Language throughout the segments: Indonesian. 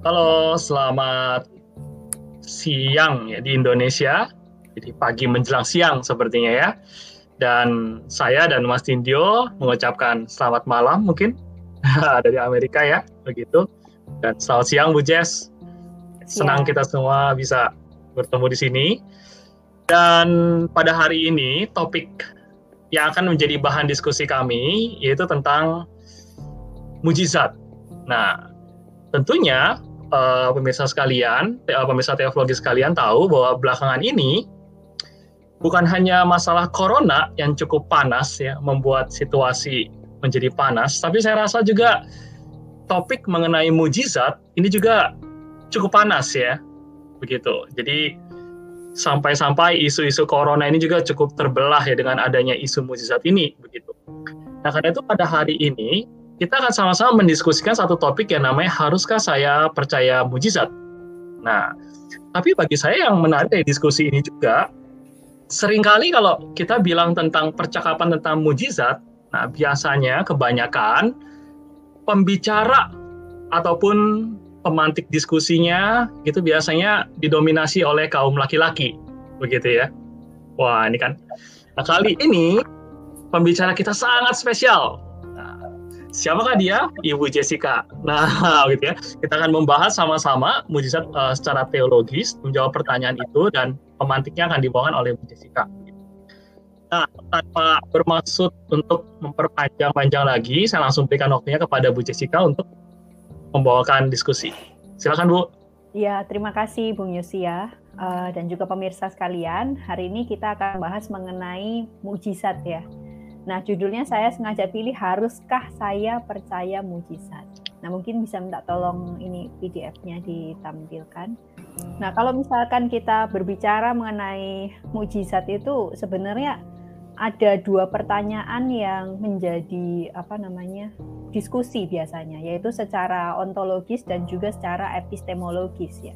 Halo, selamat siang ya di Indonesia. Jadi pagi menjelang siang sepertinya ya. Dan saya dan Mas Tindio mengucapkan selamat malam mungkin dari Amerika ya, begitu. Dan selamat siang Bu Jess. Senang kita semua bisa bertemu di sini. Dan pada hari ini topik yang akan menjadi bahan diskusi kami yaitu tentang mujizat. Nah, tentunya uh, pemirsa sekalian, uh, pemirsa teologi sekalian tahu bahwa belakangan ini bukan hanya masalah corona yang cukup panas ya, membuat situasi menjadi panas, tapi saya rasa juga topik mengenai mujizat ini juga cukup panas ya, begitu. Jadi sampai-sampai isu-isu corona ini juga cukup terbelah ya dengan adanya isu mujizat ini, begitu. Nah karena itu pada hari ini kita akan sama-sama mendiskusikan satu topik yang namanya haruskah saya percaya mujizat. Nah, tapi bagi saya yang menarik dari diskusi ini juga, sering kali kalau kita bilang tentang percakapan tentang mujizat, nah biasanya kebanyakan pembicara ataupun pemantik diskusinya itu biasanya didominasi oleh kaum laki-laki, begitu ya. Wah, ini kan. Nah, kali ini pembicara kita sangat spesial Siapakah dia? Ibu Jessica. Nah, gitu ya. Kita akan membahas sama-sama mujizat uh, secara teologis, menjawab pertanyaan itu dan pemantiknya akan dibawakan oleh Ibu Jessica. Nah, tanpa bermaksud untuk memperpanjang-panjang lagi, saya langsung berikan waktunya kepada Bu Jessica untuk membawakan diskusi. Silakan Bu. Ya, terima kasih Bung Yosia uh, dan juga pemirsa sekalian. Hari ini kita akan bahas mengenai mujizat ya. Nah, judulnya saya sengaja pilih haruskah saya percaya mujizat. Nah, mungkin bisa minta tolong ini PDF-nya ditampilkan. Nah, kalau misalkan kita berbicara mengenai mujizat itu sebenarnya ada dua pertanyaan yang menjadi apa namanya diskusi biasanya, yaitu secara ontologis dan juga secara epistemologis ya.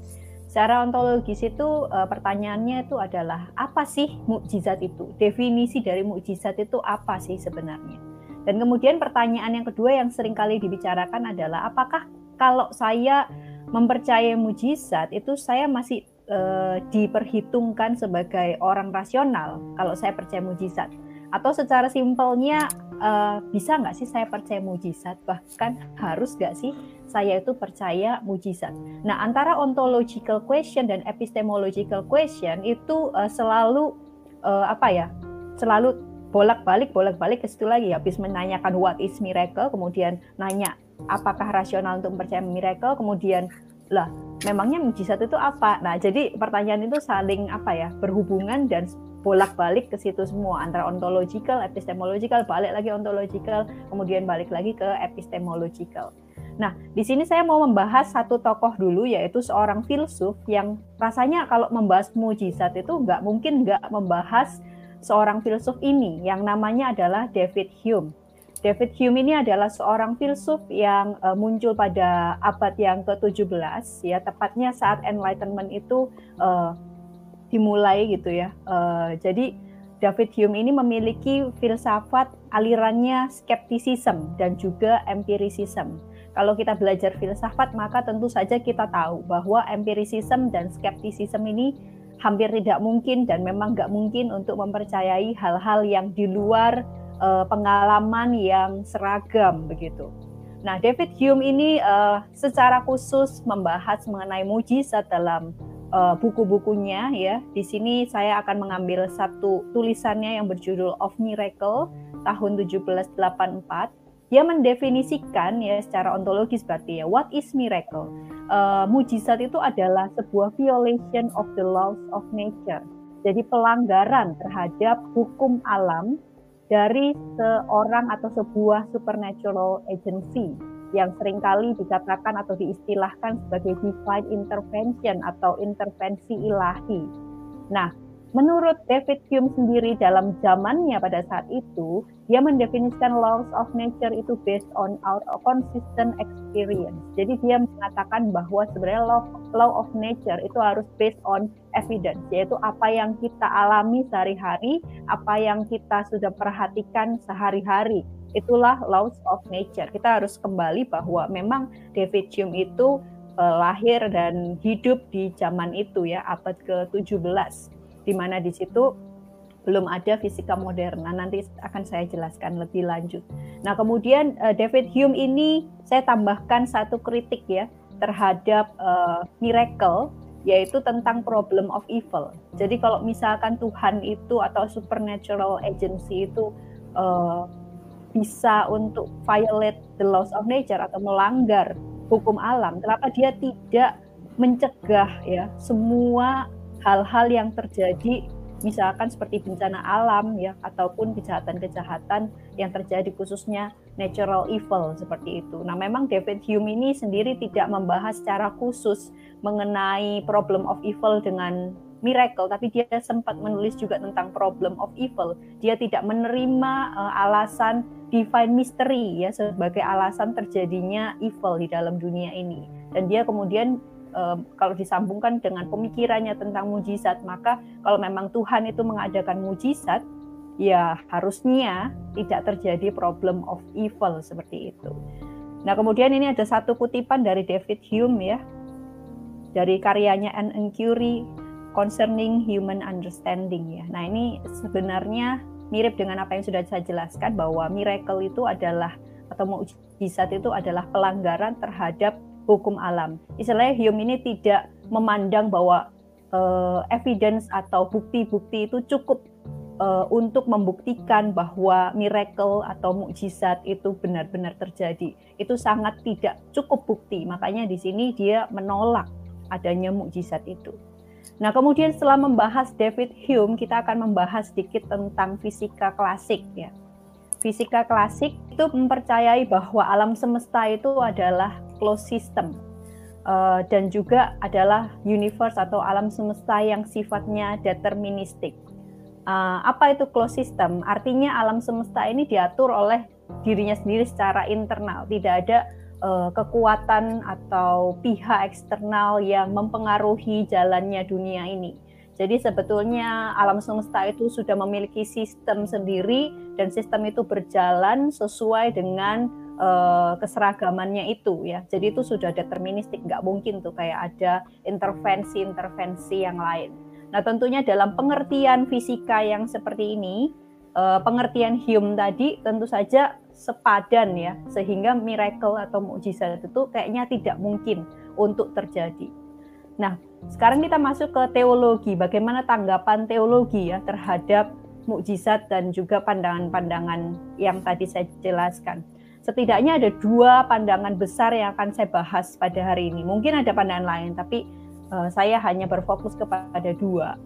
Secara ontologis itu uh, pertanyaannya itu adalah apa sih mukjizat itu? Definisi dari mukjizat itu apa sih sebenarnya? Dan kemudian pertanyaan yang kedua yang sering kali dibicarakan adalah apakah kalau saya mempercayai mukjizat itu saya masih uh, diperhitungkan sebagai orang rasional kalau saya percaya mukjizat? Atau secara simpelnya uh, bisa nggak sih saya percaya mujizat? Bahkan harus nggak sih saya itu percaya mujizat? Nah antara ontological question dan epistemological question itu uh, selalu uh, apa ya? Selalu bolak-balik bolak-balik ke situ lagi. Habis menanyakan what is miracle, kemudian nanya apakah rasional untuk percaya miracle, kemudian lah memangnya mujizat itu apa? Nah jadi pertanyaan itu saling apa ya berhubungan dan bolak-balik ke situ semua antara ontological, epistemological, balik lagi ontological, kemudian balik lagi ke epistemological. Nah, di sini saya mau membahas satu tokoh dulu yaitu seorang filsuf yang rasanya kalau membahas mujizat itu nggak mungkin nggak membahas seorang filsuf ini yang namanya adalah David Hume. David Hume ini adalah seorang filsuf yang uh, muncul pada abad yang ke-17 ya tepatnya saat Enlightenment itu uh, dimulai gitu ya. Uh, jadi David Hume ini memiliki filsafat alirannya skeptisism dan juga empiricism. Kalau kita belajar filsafat maka tentu saja kita tahu bahwa empiricism dan skeptisism ini hampir tidak mungkin dan memang nggak mungkin untuk mempercayai hal-hal yang di luar uh, pengalaman yang seragam begitu. Nah, David Hume ini uh, secara khusus membahas mengenai mujizat dalam uh, buku-bukunya ya. Di sini saya akan mengambil satu tulisannya yang berjudul Of Miracle tahun 1784. Dia mendefinisikan ya secara ontologis berarti ya what is miracle? Uh, mujizat itu adalah sebuah violation of the laws of nature. Jadi pelanggaran terhadap hukum alam dari seorang atau sebuah supernatural agency yang sering kali dikatakan atau diistilahkan sebagai divine intervention atau intervensi ilahi. Nah, menurut David Hume sendiri dalam zamannya pada saat itu, dia mendefinisikan laws of nature itu based on our consistent experience. Jadi dia mengatakan bahwa sebenarnya law, law of nature itu harus based on evidence, yaitu apa yang kita alami sehari-hari, apa yang kita sudah perhatikan sehari-hari itulah laws of nature. Kita harus kembali bahwa memang David Hume itu uh, lahir dan hidup di zaman itu ya abad ke-17 di mana di situ belum ada fisika modern. Nah, nanti akan saya jelaskan lebih lanjut. Nah, kemudian uh, David Hume ini saya tambahkan satu kritik ya terhadap uh, miracle yaitu tentang problem of evil. Jadi kalau misalkan Tuhan itu atau supernatural agency itu uh, bisa untuk violate the laws of nature atau melanggar hukum alam, kenapa dia tidak mencegah ya semua hal-hal yang terjadi misalkan seperti bencana alam ya ataupun kejahatan-kejahatan yang terjadi khususnya natural evil seperti itu. Nah, memang David Hume ini sendiri tidak membahas secara khusus mengenai problem of evil dengan miracle, tapi dia sempat menulis juga tentang problem of evil. Dia tidak menerima uh, alasan divine mystery ya sebagai alasan terjadinya evil di dalam dunia ini. Dan dia kemudian kalau disambungkan dengan pemikirannya tentang mujizat, maka kalau memang Tuhan itu mengadakan mujizat, ya harusnya tidak terjadi problem of evil seperti itu. Nah, kemudian ini ada satu kutipan dari David Hume ya, dari karyanya An Inquiry Concerning Human Understanding ya. Nah, ini sebenarnya mirip dengan apa yang sudah saya jelaskan bahwa miracle itu adalah atau mujizat itu adalah pelanggaran terhadap hukum alam. Istilahnya Hume ini tidak memandang bahwa uh, evidence atau bukti-bukti itu cukup uh, untuk membuktikan bahwa miracle atau mukjizat itu benar-benar terjadi. Itu sangat tidak cukup bukti. Makanya di sini dia menolak adanya mukjizat itu. Nah, kemudian setelah membahas David Hume, kita akan membahas sedikit tentang fisika klasik ya fisika klasik itu mempercayai bahwa alam semesta itu adalah closed system uh, dan juga adalah universe atau alam semesta yang sifatnya deterministik. Uh, apa itu closed system? Artinya alam semesta ini diatur oleh dirinya sendiri secara internal, tidak ada uh, kekuatan atau pihak eksternal yang mempengaruhi jalannya dunia ini. Jadi sebetulnya alam semesta itu sudah memiliki sistem sendiri dan sistem itu berjalan sesuai dengan uh, keseragamannya itu ya. Jadi itu sudah deterministik, nggak mungkin tuh kayak ada intervensi-intervensi yang lain. Nah tentunya dalam pengertian fisika yang seperti ini, uh, pengertian Hume tadi tentu saja sepadan ya, sehingga miracle atau mukjizat itu kayaknya tidak mungkin untuk terjadi. Nah, sekarang kita masuk ke teologi. Bagaimana tanggapan teologi ya terhadap mukjizat dan juga pandangan-pandangan yang tadi saya jelaskan. Setidaknya ada dua pandangan besar yang akan saya bahas pada hari ini. Mungkin ada pandangan lain, tapi uh, saya hanya berfokus kepada dua.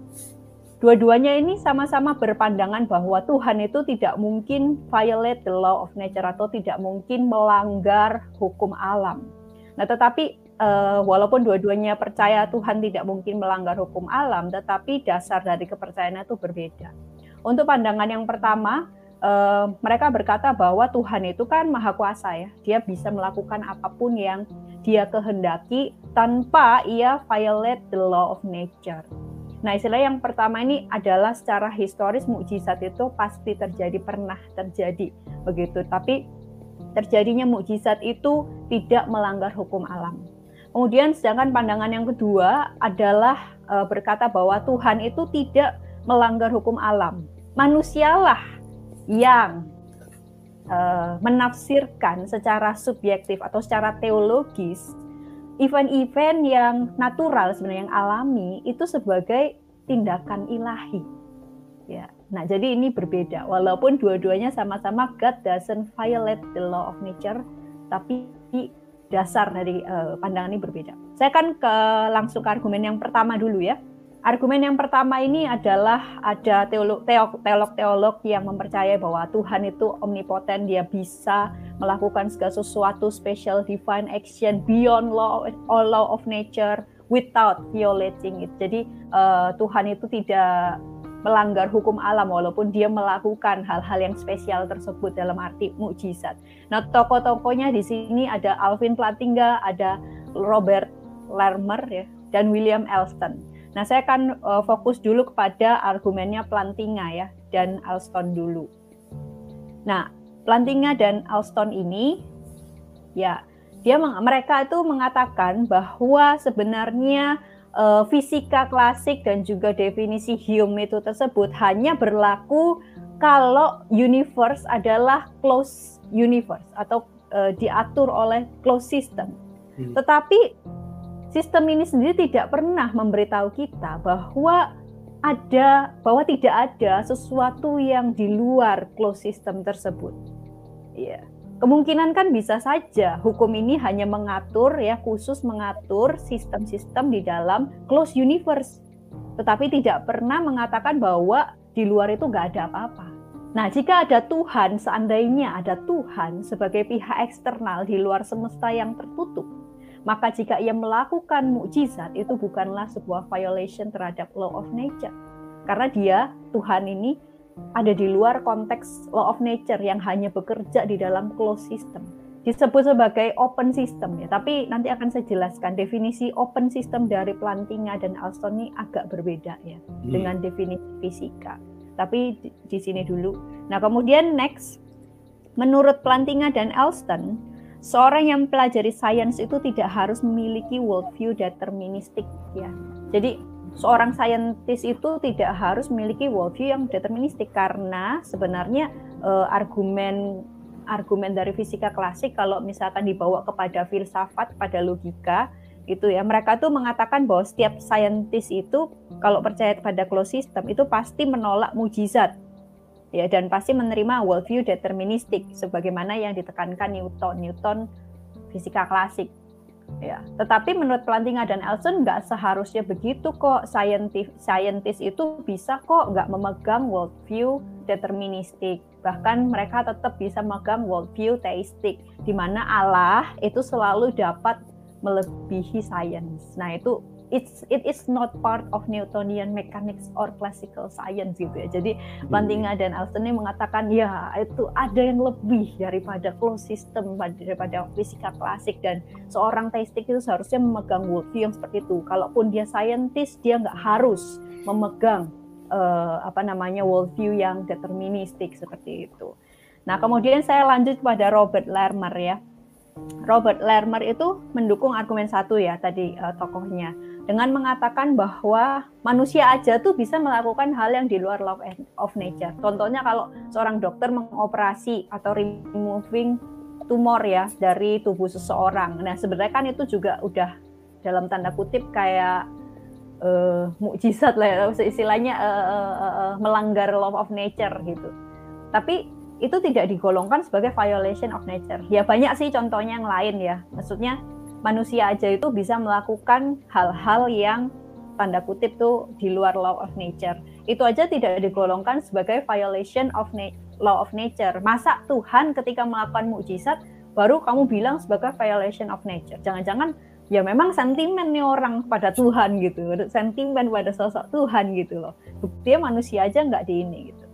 Dua-duanya ini sama-sama berpandangan bahwa Tuhan itu tidak mungkin violate the law of nature atau tidak mungkin melanggar hukum alam. Nah, tetapi uh, walaupun dua-duanya percaya Tuhan tidak mungkin melanggar hukum alam, tetapi dasar dari kepercayaan itu berbeda. Untuk pandangan yang pertama, uh, mereka berkata bahwa Tuhan itu kan maha kuasa ya, dia bisa melakukan apa pun yang dia kehendaki tanpa ia violate the law of nature. Nah, istilah yang pertama ini adalah secara historis mukjizat itu pasti terjadi, pernah terjadi begitu. Tapi terjadinya mukjizat itu tidak melanggar hukum alam. Kemudian sedangkan pandangan yang kedua adalah uh, berkata bahwa Tuhan itu tidak melanggar hukum alam. Manusialah yang uh, menafsirkan secara subjektif atau secara teologis event-event yang natural sebenarnya yang alami itu sebagai tindakan ilahi. Ya. Nah, jadi ini berbeda. Walaupun dua-duanya sama-sama God doesn't violate the law of nature, tapi dasar dari uh, pandangan ini berbeda. Saya akan ke langsung ke argumen yang pertama dulu ya. Argumen yang pertama ini adalah ada teolog-teolog yang mempercayai bahwa Tuhan itu omnipoten, dia bisa melakukan segala sesuatu special divine action beyond law all law of nature without violating it. Jadi uh, Tuhan itu tidak melanggar hukum alam walaupun dia melakukan hal-hal yang spesial tersebut dalam arti mukjizat. Nah, tokoh-tokohnya di sini ada Alvin Plantinga, ada Robert Lermer ya, dan William Elston. Nah, saya akan uh, fokus dulu kepada argumennya Plantinga ya dan Alston dulu. Nah, Plantinga dan Alston ini ya dia mereka itu mengatakan bahwa sebenarnya uh, fisika klasik dan juga definisi Hume itu tersebut hanya berlaku kalau universe adalah close universe atau uh, diatur oleh close system. Hmm. Tetapi sistem ini sendiri tidak pernah memberitahu kita bahwa ada bahwa tidak ada sesuatu yang di luar close system tersebut. Ya. Kemungkinan kan bisa saja hukum ini hanya mengatur ya khusus mengatur sistem-sistem di dalam close universe. Tetapi tidak pernah mengatakan bahwa di luar itu nggak ada apa-apa. Nah, jika ada Tuhan, seandainya ada Tuhan sebagai pihak eksternal di luar semesta yang tertutup, maka jika ia melakukan mukjizat itu bukanlah sebuah violation terhadap law of nature. Karena dia, Tuhan ini ada di luar konteks law of nature yang hanya bekerja di dalam closed system. Disebut sebagai open system ya, tapi nanti akan saya jelaskan definisi open system dari Plantinga dan Alston ini agak berbeda ya hmm. dengan definisi fisika. Tapi di, di sini dulu. Nah, kemudian next menurut Plantinga dan Alston, seorang yang pelajari sains itu tidak harus memiliki worldview deterministik ya. Jadi seorang saintis itu tidak harus memiliki worldview yang deterministik karena sebenarnya uh, argumen argumen dari fisika klasik kalau misalkan dibawa kepada filsafat pada logika itu ya mereka tuh mengatakan bahwa setiap saintis itu kalau percaya pada closed system itu pasti menolak mujizat ya dan pasti menerima worldview deterministik sebagaimana yang ditekankan Newton Newton fisika klasik. Ya tetapi menurut Plantinga dan Elson nggak seharusnya begitu kok saintis saintis itu bisa kok nggak memegang worldview deterministik. Bahkan mereka tetap bisa memegang worldview teistik di mana Allah itu selalu dapat melebihi sains. Nah itu it's it is not part of Newtonian mechanics or classical science gitu ya. Jadi Bantinga hmm. dan Alston ini mengatakan ya itu ada yang lebih daripada closed system daripada fisika klasik dan seorang teistik itu seharusnya memegang worldview yang seperti itu. Kalaupun dia scientist dia nggak harus memegang uh, apa namanya worldview yang deterministik seperti itu. Nah kemudian saya lanjut pada Robert Lermer ya. Robert Lermer itu mendukung argumen satu ya tadi uh, tokohnya dengan mengatakan bahwa manusia aja tuh bisa melakukan hal yang di luar law of nature. Contohnya kalau seorang dokter mengoperasi atau removing tumor ya dari tubuh seseorang. Nah, sebenarnya kan itu juga udah dalam tanda kutip kayak uh, mukjizat lah ya, istilahnya uh, uh, uh, melanggar law of nature gitu. Tapi itu tidak digolongkan sebagai violation of nature. Ya banyak sih contohnya yang lain ya. Maksudnya manusia aja itu bisa melakukan hal-hal yang tanda kutip tuh di luar law of nature. Itu aja tidak digolongkan sebagai violation of law of nature. Masa Tuhan ketika melakukan mukjizat baru kamu bilang sebagai violation of nature. Jangan-jangan ya memang sentimen nih orang pada Tuhan gitu, sentimen pada sosok Tuhan gitu loh. Buktinya manusia aja nggak di ini gitu.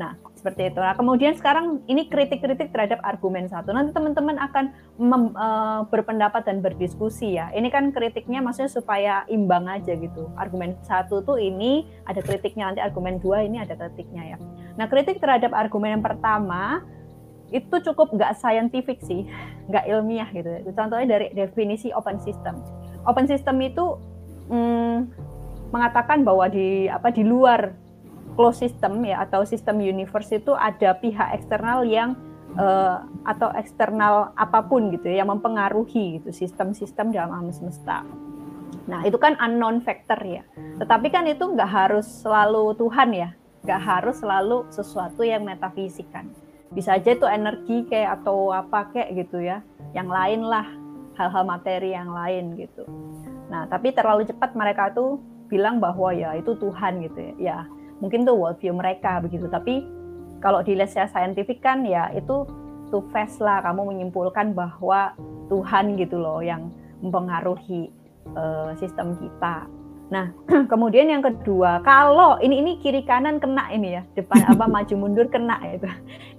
Nah, seperti itu. Nah, kemudian sekarang ini kritik-kritik terhadap argumen satu. Nanti teman-teman akan mem, uh, berpendapat dan berdiskusi ya. Ini kan kritiknya maksudnya supaya imbang aja gitu. Argumen satu tuh ini ada kritiknya, nanti argumen dua ini ada kritiknya ya. Nah, kritik terhadap argumen yang pertama itu cukup nggak scientific sih, nggak ilmiah gitu. Contohnya dari definisi open system. Open system itu hmm, mengatakan bahwa di apa di luar closed system ya atau sistem universe itu ada pihak eksternal yang uh, atau eksternal apa pun gitu ya yang mempengaruhi gitu sistem-sistem dalam alam semesta. Nah itu kan unknown factor ya. Tetapi kan itu nggak harus selalu Tuhan ya, nggak harus selalu sesuatu yang metafisikan. Bisa aja itu energi kayak atau apa kayak gitu ya. Yang lain lah hal-hal materi yang lain gitu. Nah tapi terlalu cepat mereka tuh bilang bahwa ya itu Tuhan gitu ya. Ya mungkin tuh worldview mereka begitu tapi kalau dilihat secara saintifik kan ya itu too fast lah kamu menyimpulkan bahwa Tuhan gitu loh yang mempengaruhi uh, sistem kita. Nah, kemudian yang kedua, kalau ini ini kiri kanan kena ini ya, depan apa maju mundur kena itu.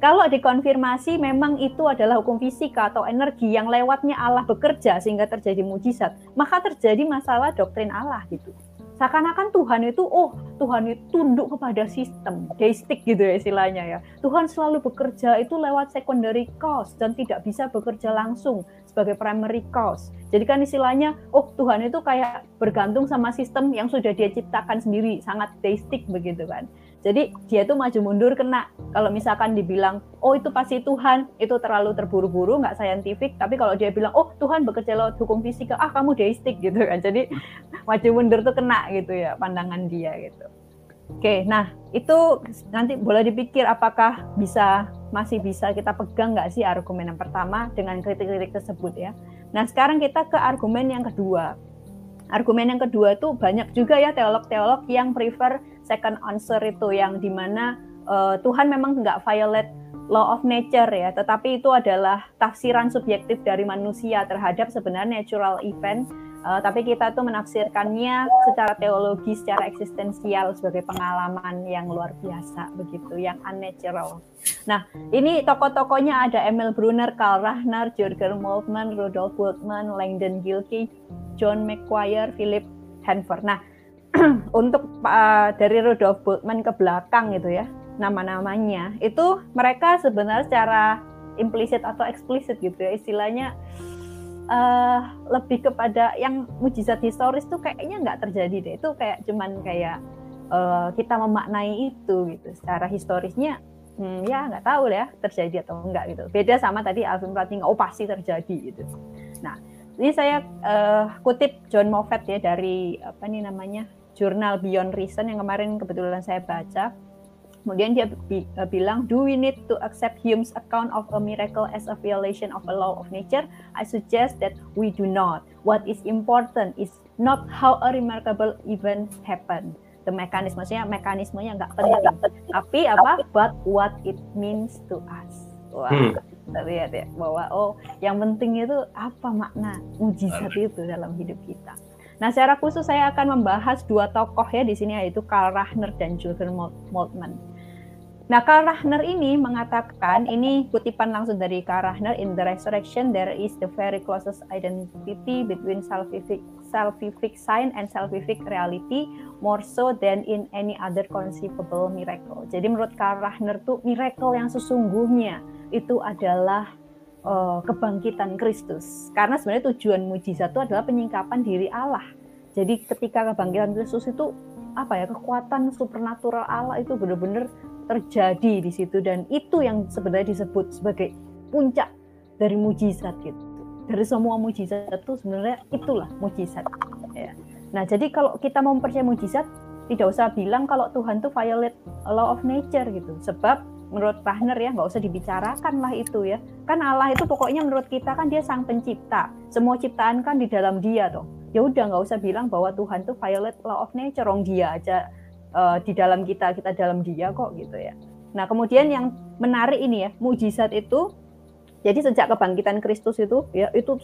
Kalau dikonfirmasi memang itu adalah hukum fisika atau energi yang lewatnya Allah bekerja sehingga terjadi mujizat, maka terjadi masalah doktrin Allah gitu seakan-akan Tuhan itu oh Tuhan itu tunduk kepada sistem deistik gitu ya istilahnya ya. Tuhan selalu bekerja itu lewat secondary cause dan tidak bisa bekerja langsung sebagai primary cause. Jadi kan istilahnya oh Tuhan itu kayak bergantung sama sistem yang sudah dia ciptakan sendiri sangat deistik begitu kan jadi dia tuh maju mundur kena. Kalau misalkan dibilang, oh itu pasti Tuhan, itu terlalu terburu-buru, nggak saintifik. Tapi kalau dia bilang, oh Tuhan bekerja lewat hukum fisika, ah kamu deistik gitu kan. Jadi maju mundur tuh kena gitu ya pandangan dia gitu. Oke, nah itu nanti boleh dipikir apakah bisa masih bisa kita pegang nggak sih argumen yang pertama dengan kritik-kritik tersebut ya. Nah sekarang kita ke argumen yang kedua. Argumen yang kedua itu banyak juga ya teolog-teolog yang prefer second answer itu yang di mana uh, Tuhan memang nggak violate law of nature ya, tetapi itu adalah tafsiran subjektif dari manusia terhadap sebenarnya natural event. Uh, tapi kita tuh menafsirkannya secara teologi, secara eksistensial sebagai pengalaman yang luar biasa begitu, yang unnatural. Nah, ini tokoh-tokohnya ada Emil Brunner, Karl Rahner, Jürgen Moltmann, Rudolf Bultmann, Langdon Gilkey, John McQuire, Philip Hanford. Nah, untuk uh, dari Rudolf Bultmann ke belakang gitu ya nama-namanya itu mereka sebenarnya secara implisit atau eksplisit gitu ya istilahnya uh, lebih kepada yang mujizat historis tuh kayaknya nggak terjadi deh. Itu kayak cuman kayak uh, kita memaknai itu gitu secara historisnya hmm, ya nggak tahu ya terjadi atau enggak gitu. Beda sama tadi Alvin Prating oh pasti terjadi gitu. Nah ini saya uh, kutip John Moffat ya dari apa nih namanya jurnal Beyond Reason yang kemarin kebetulan saya baca. Kemudian dia bi uh, bilang, do we need to accept Hume's account of a miracle as a violation of a law of nature? I suggest that we do not. What is important is not how a remarkable event happened. The mechanism, maksudnya mekanismenya nggak penting. Tapi apa? But what it means to us. Wah, hmm. lihat ya bahwa oh yang penting itu apa makna mujizat itu dalam hidup kita. Nah, secara khusus saya akan membahas dua tokoh ya di sini yaitu Karl Rahner dan Jürgen Moltmann. Nah, Karl Rahner ini mengatakan, ini kutipan langsung dari Karl Rahner, in the resurrection there is the very closest identity between salvific, salvific sign and salvific reality, more so than in any other conceivable miracle. Jadi menurut Karl Rahner tuh miracle yang sesungguhnya itu adalah uh, kebangkitan Kristus. Karena sebenarnya tujuan mujizat itu adalah penyingkapan diri Allah. Jadi ketika kebangkitan Kristus itu apa ya kekuatan supernatural Allah itu benar-benar terjadi di situ dan itu yang sebenarnya disebut sebagai puncak dari mujizat gitu. Dari semua mujizat itu sebenarnya itulah mujizat. Ya. Nah jadi kalau kita mau percaya mujizat tidak usah bilang kalau Tuhan itu violate law of nature gitu. Sebab menurut Rahner ya nggak usah dibicarakan lah itu ya kan Allah itu pokoknya menurut kita kan dia sang pencipta. Semua ciptaan kan di dalam dia tuh ya udah nggak usah bilang bahwa Tuhan tuh violate law of nature. Orang dia aja uh, di dalam kita kita dalam dia kok gitu ya. Nah kemudian yang menarik ini ya mujizat itu jadi sejak kebangkitan Kristus itu ya itu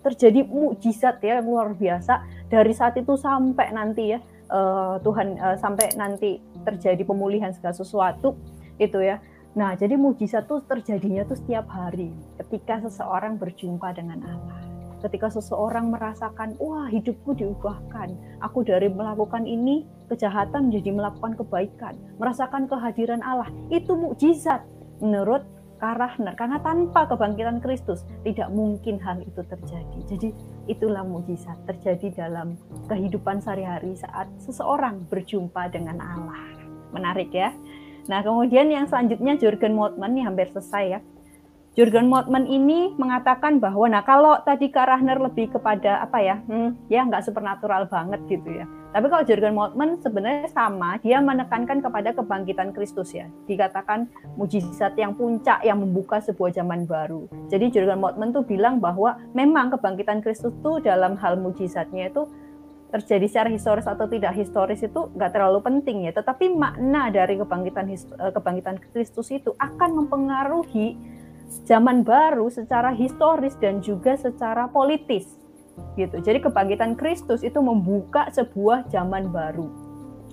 terjadi mujizat ya luar biasa. Dari saat itu sampai nanti ya uh, Tuhan uh, sampai nanti terjadi pemulihan segala sesuatu itu ya. Nah, jadi mujizat tuh terjadinya tuh setiap hari ketika seseorang berjumpa dengan Allah. Ketika seseorang merasakan, wah hidupku diubahkan. Aku dari melakukan ini, kejahatan menjadi melakukan kebaikan. Merasakan kehadiran Allah. Itu mujizat menurut Karahner. Karena tanpa kebangkitan Kristus, tidak mungkin hal itu terjadi. Jadi itulah mujizat terjadi dalam kehidupan sehari-hari saat seseorang berjumpa dengan Allah. Menarik ya. Nah, kemudian yang selanjutnya Jurgen Moltmann ini hampir selesai ya. Jurgen Moltmann ini mengatakan bahwa nah kalau tadi Kak Rahner lebih kepada apa ya, hmm, ya nggak supernatural banget gitu ya. Tapi kalau Jurgen Moltmann sebenarnya sama, dia menekankan kepada kebangkitan Kristus ya. Dikatakan mujizat yang puncak yang membuka sebuah zaman baru. Jadi Jurgen Moltmann tuh bilang bahwa memang kebangkitan Kristus tuh dalam hal mujizatnya itu terjadi secara historis atau tidak historis itu nggak terlalu penting ya, tetapi makna dari kebangkitan eh, kebangkitan Kristus itu akan mempengaruhi zaman baru secara historis dan juga secara politis gitu. Jadi kebangkitan Kristus itu membuka sebuah zaman baru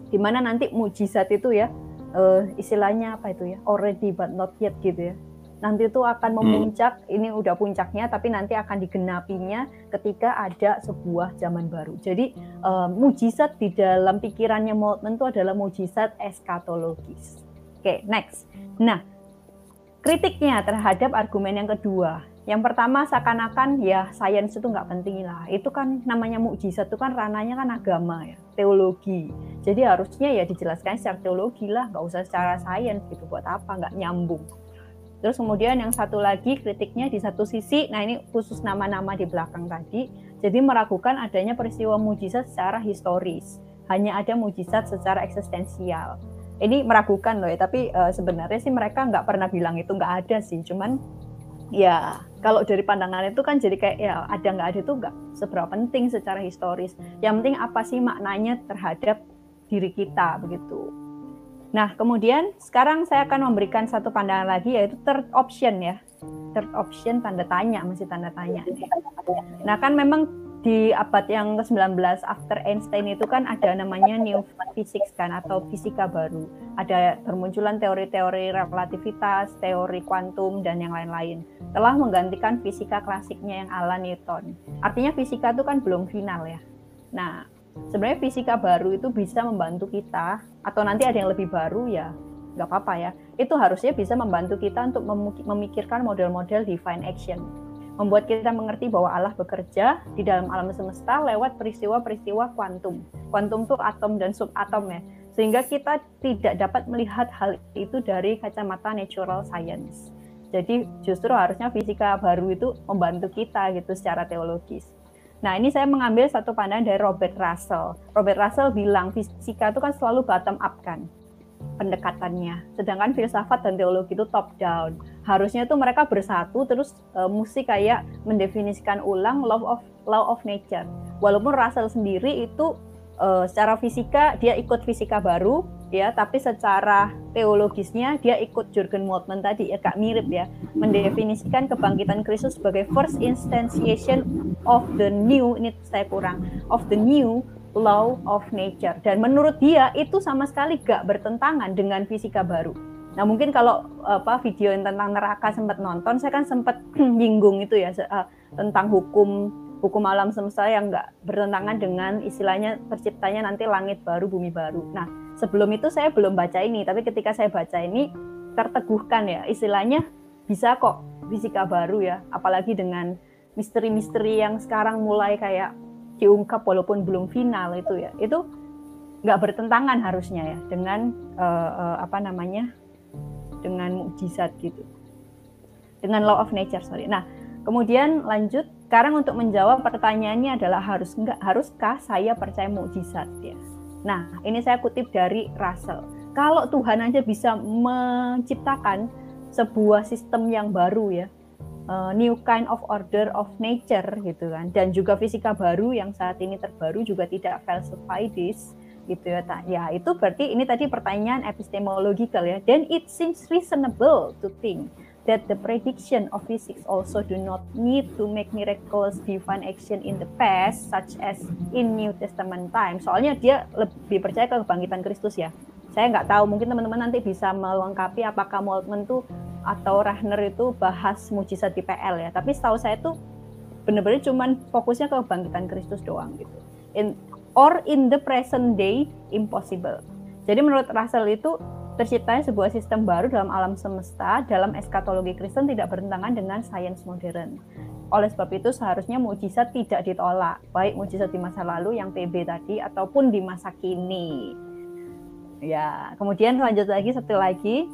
di mana nanti mujizat itu ya uh, istilahnya apa itu ya? Already but not yet gitu ya nanti itu akan hmm. memuncak, hmm. ini udah puncaknya, tapi nanti akan digenapinya ketika ada sebuah zaman baru. Jadi uh, mujizat di dalam pikirannya Moltmann itu adalah mujizat eskatologis. Oke, okay, next. Nah, kritiknya terhadap argumen yang kedua, yang pertama seakan-akan ya sains itu nggak penting lah. Itu kan namanya mukjizat itu kan rananya kan agama ya, teologi. Jadi harusnya ya dijelaskan secara teologi lah, nggak usah secara sains gitu. Buat apa? Nggak nyambung. Terus kemudian yang satu lagi kritiknya di satu sisi, nah ini khusus nama-nama di belakang tadi, jadi meragukan adanya peristiwa mujizat secara historis. Hanya ada mujizat secara eksistensial. Ini meragukan loh ya, tapi uh, sebenarnya sih mereka nggak pernah bilang itu nggak ada sih, cuman ya kalau dari pandangan itu kan jadi kayak ya ada nggak ada itu nggak seberapa penting secara historis. Yang penting apa sih maknanya terhadap diri kita begitu. Nah kemudian sekarang saya akan memberikan satu pandangan lagi yaitu third option ya. Third option tanda tanya masih tanda tanya. Nah kan memang di abad yang ke-19 after Einstein itu kan ada namanya new physics kan atau fisika baru. Ada bermunculan teori-teori relativitas, teori kuantum dan yang lain-lain. Telah menggantikan fisika klasiknya yang ala Newton. Artinya fisika itu kan belum final ya. Nah, sebenarnya fisika baru itu bisa membantu kita atau nanti ada yang lebih baru ya nggak apa-apa ya. Itu harusnya bisa membantu kita untuk memikirkan model-model divine action membuat kita mengerti bahwa Allah bekerja di dalam alam semesta lewat peristiwa-peristiwa kuantum. Kuantum itu atom dan subatom ya. Sehingga kita tidak dapat melihat hal itu dari kacamata natural science. Jadi justru harusnya fisika baru itu membantu kita gitu secara teologis. Nah ini saya mengambil satu pandangan dari Robert Russell. Robert Russell bilang fisika itu kan selalu bottom up kan pendekatannya. Sedangkan filsafat dan teologi itu top down. Harusnya itu mereka bersatu terus uh, musik kayak mendefinisikan ulang law of law of nature. Walaupun Russell sendiri itu uh, secara fisika dia ikut fisika baru ya, tapi secara teologisnya dia ikut Jurgen Moltmann tadi ya kak mirip ya, mendefinisikan kebangkitan Kristus sebagai first instantiation of the new ini saya kurang of the new law of nature dan menurut dia itu sama sekali gak bertentangan dengan fisika baru. Nah mungkin kalau apa video yang tentang neraka sempat nonton, saya kan sempat nyinggung itu ya uh, tentang hukum hukum alam semesta yang nggak bertentangan dengan istilahnya terciptanya nanti langit baru bumi baru. Nah sebelum itu saya belum baca ini, tapi ketika saya baca ini terteguhkan ya. Istilahnya bisa kok fisika baru ya, apalagi dengan misteri-misteri yang sekarang mulai kayak diungkap walaupun belum final itu ya. Itu nggak bertentangan harusnya ya dengan uh, uh, apa namanya dengan mukjizat gitu. Dengan law of nature sorry. Nah kemudian lanjut. Sekarang untuk menjawab pertanyaannya adalah harus nggak haruskah saya percaya mukjizat ya nah ini saya kutip dari Russell. Kalau Tuhan aja bisa menciptakan sebuah sistem yang baru ya uh, new kind of order of nature gitu kan dan juga fisika baru yang saat ini terbaru juga tidak falsify this gitu ya ya itu berarti ini tadi pertanyaan epistemological ya. Then it seems reasonable to think that the prediction of physics also do not need to make miraculous divine action in the past such as in New Testament time soalnya dia lebih percaya ke kebangkitan Kristus ya saya nggak tahu mungkin teman-teman nanti bisa melengkapi apakah Moltmann tuh atau Rahner itu bahas mujizat di PL ya. Tapi setahu saya tuh benar-benar cuman fokusnya ke kebangkitan Kristus doang gitu. In or in the present day impossible. Jadi menurut Russell itu terciptanya sebuah sistem baru dalam alam semesta dalam eskatologi Kristen tidak bertentangan dengan sains modern. Oleh sebab itu seharusnya mujizat tidak ditolak, baik mujizat di masa lalu yang PB tadi ataupun di masa kini. Ya, kemudian lanjut lagi satu lagi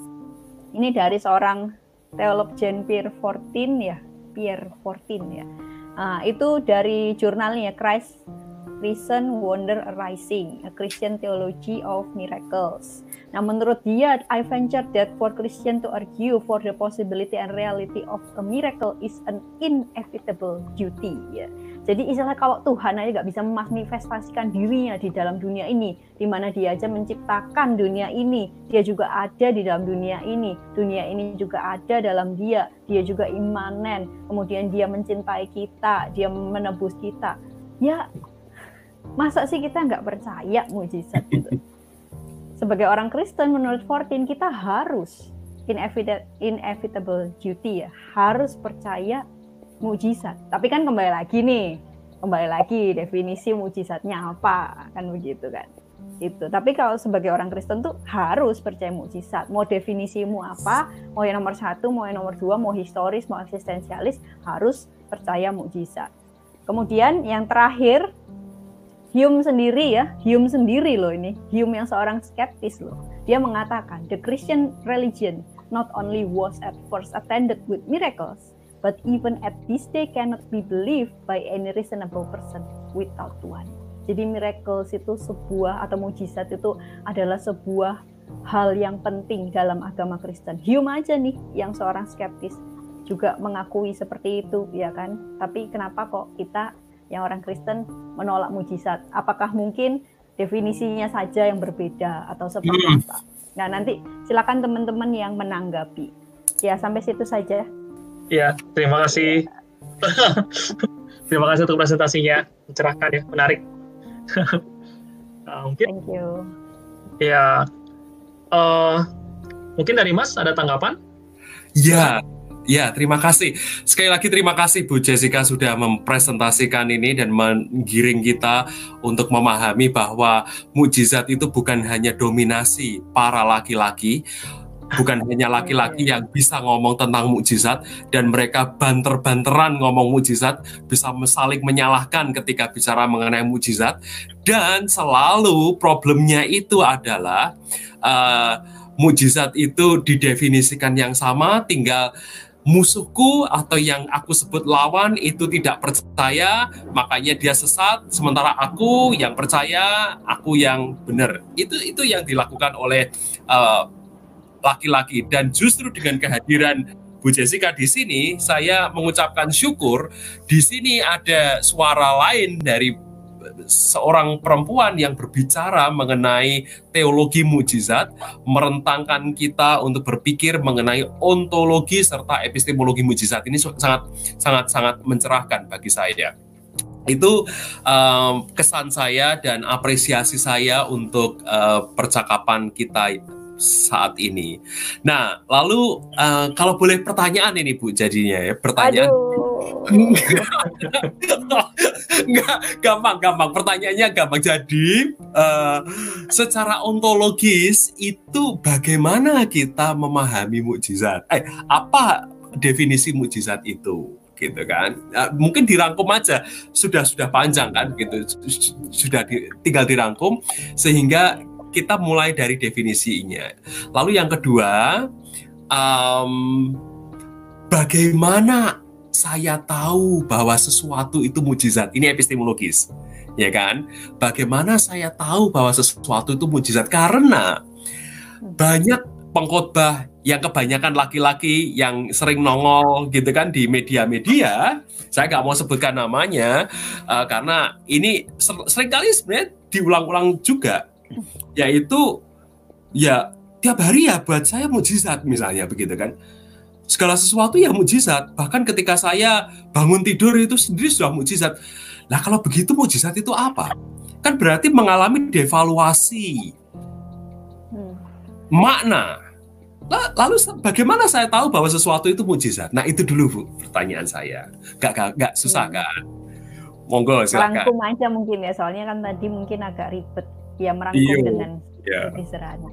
ini dari seorang teolog Jean Pierre Fortin ya, Pierre Fortin ya. Uh, itu dari jurnalnya Christ Reason Wonder Arising, A Christian Theology of Miracles. Nah, menurut dia, I venture that for Christian to argue for the possibility and reality of a miracle is an inevitable duty. Ya. Jadi istilah kalau Tuhan aja nggak bisa memanifestasikan dirinya di dalam dunia ini, di mana dia aja menciptakan dunia ini, dia juga ada di dalam dunia ini, dunia ini juga ada dalam dia, dia juga imanen, kemudian dia mencintai kita, dia menebus kita. Ya, masa sih kita nggak percaya mujizat itu? Sebagai orang Kristen, menurut Fortin kita harus inevitable duty ya, harus percaya mujizat. Tapi kan kembali lagi nih, kembali lagi definisi mujizatnya apa, kan begitu kan. Itu. Tapi kalau sebagai orang Kristen tuh harus percaya mujizat. Mau definisimu apa, mau yang nomor satu, mau yang nomor dua, mau historis, mau eksistensialis, harus percaya mujizat. Kemudian yang terakhir, Hume sendiri ya, Hume sendiri loh ini, Hume yang seorang skeptis loh. Dia mengatakan, the Christian religion not only was at first attended with miracles, but even at this day cannot be believed by any reasonable person without Tuhan. Jadi miracles itu sebuah atau mujizat itu adalah sebuah hal yang penting dalam agama Kristen. Hume aja nih yang seorang skeptis juga mengakui seperti itu ya kan. Tapi kenapa kok kita yang orang Kristen menolak mujizat. Apakah mungkin definisinya saja yang berbeda atau seperti hmm. apa? Nah, nanti silakan teman-teman yang menanggapi. Ya, sampai situ saja. Ya, terima kasih. terima kasih untuk presentasinya. Mencerahkan ya, menarik. uh, mungkin Thank you. Ya, uh, mungkin dari Mas ada tanggapan? Ya, Ya, terima kasih. Sekali lagi terima kasih Bu Jessica sudah mempresentasikan ini dan menggiring kita untuk memahami bahwa mujizat itu bukan hanya dominasi para laki-laki, bukan hanya laki-laki yang bisa ngomong tentang mujizat dan mereka banter-banteran ngomong mujizat, bisa saling menyalahkan ketika bicara mengenai mujizat dan selalu problemnya itu adalah uh, mujizat itu didefinisikan yang sama tinggal musuhku atau yang aku sebut lawan itu tidak percaya, makanya dia sesat. Sementara aku yang percaya, aku yang benar. Itu itu yang dilakukan oleh uh, laki-laki. Dan justru dengan kehadiran Bu Jessica di sini, saya mengucapkan syukur. Di sini ada suara lain dari seorang perempuan yang berbicara mengenai teologi mujizat, merentangkan kita untuk berpikir mengenai ontologi serta epistemologi mujizat ini sangat sangat sangat mencerahkan bagi saya. Itu um, kesan saya dan apresiasi saya untuk uh, percakapan kita saat ini. Nah, lalu uh, kalau boleh pertanyaan ini Bu jadinya ya, pertanyaan. Enggak, gampang, gampang. Pertanyaannya gampang. Jadi, uh, secara ontologis itu bagaimana kita memahami mukjizat? Eh, apa definisi mukjizat itu? gitu kan uh, mungkin dirangkum aja sudah sudah panjang kan gitu sudah di, tinggal dirangkum sehingga kita mulai dari definisinya lalu yang kedua um, bagaimana saya tahu bahwa sesuatu itu mujizat. Ini epistemologis, ya kan? Bagaimana saya tahu bahwa sesuatu itu mujizat? Karena banyak pengkhotbah yang kebanyakan laki-laki yang sering nongol gitu kan di media-media. Saya nggak mau sebutkan namanya uh, karena ini ser sering kali sebenarnya diulang-ulang juga, yaitu ya tiap hari ya buat saya mujizat misalnya begitu kan segala sesuatu yang mujizat. Bahkan ketika saya bangun tidur itu sendiri sudah mujizat. Nah kalau begitu mujizat itu apa? Kan berarti mengalami devaluasi hmm. makna. Lalu bagaimana saya tahu bahwa sesuatu itu mujizat? Nah itu dulu bu pertanyaan saya. Gak gak, gak susah hmm. kan? Monggo silakan. Rangkum aja mungkin ya soalnya kan tadi mungkin agak ribet ya merangkum Iyo. dengan yeah. sederhana.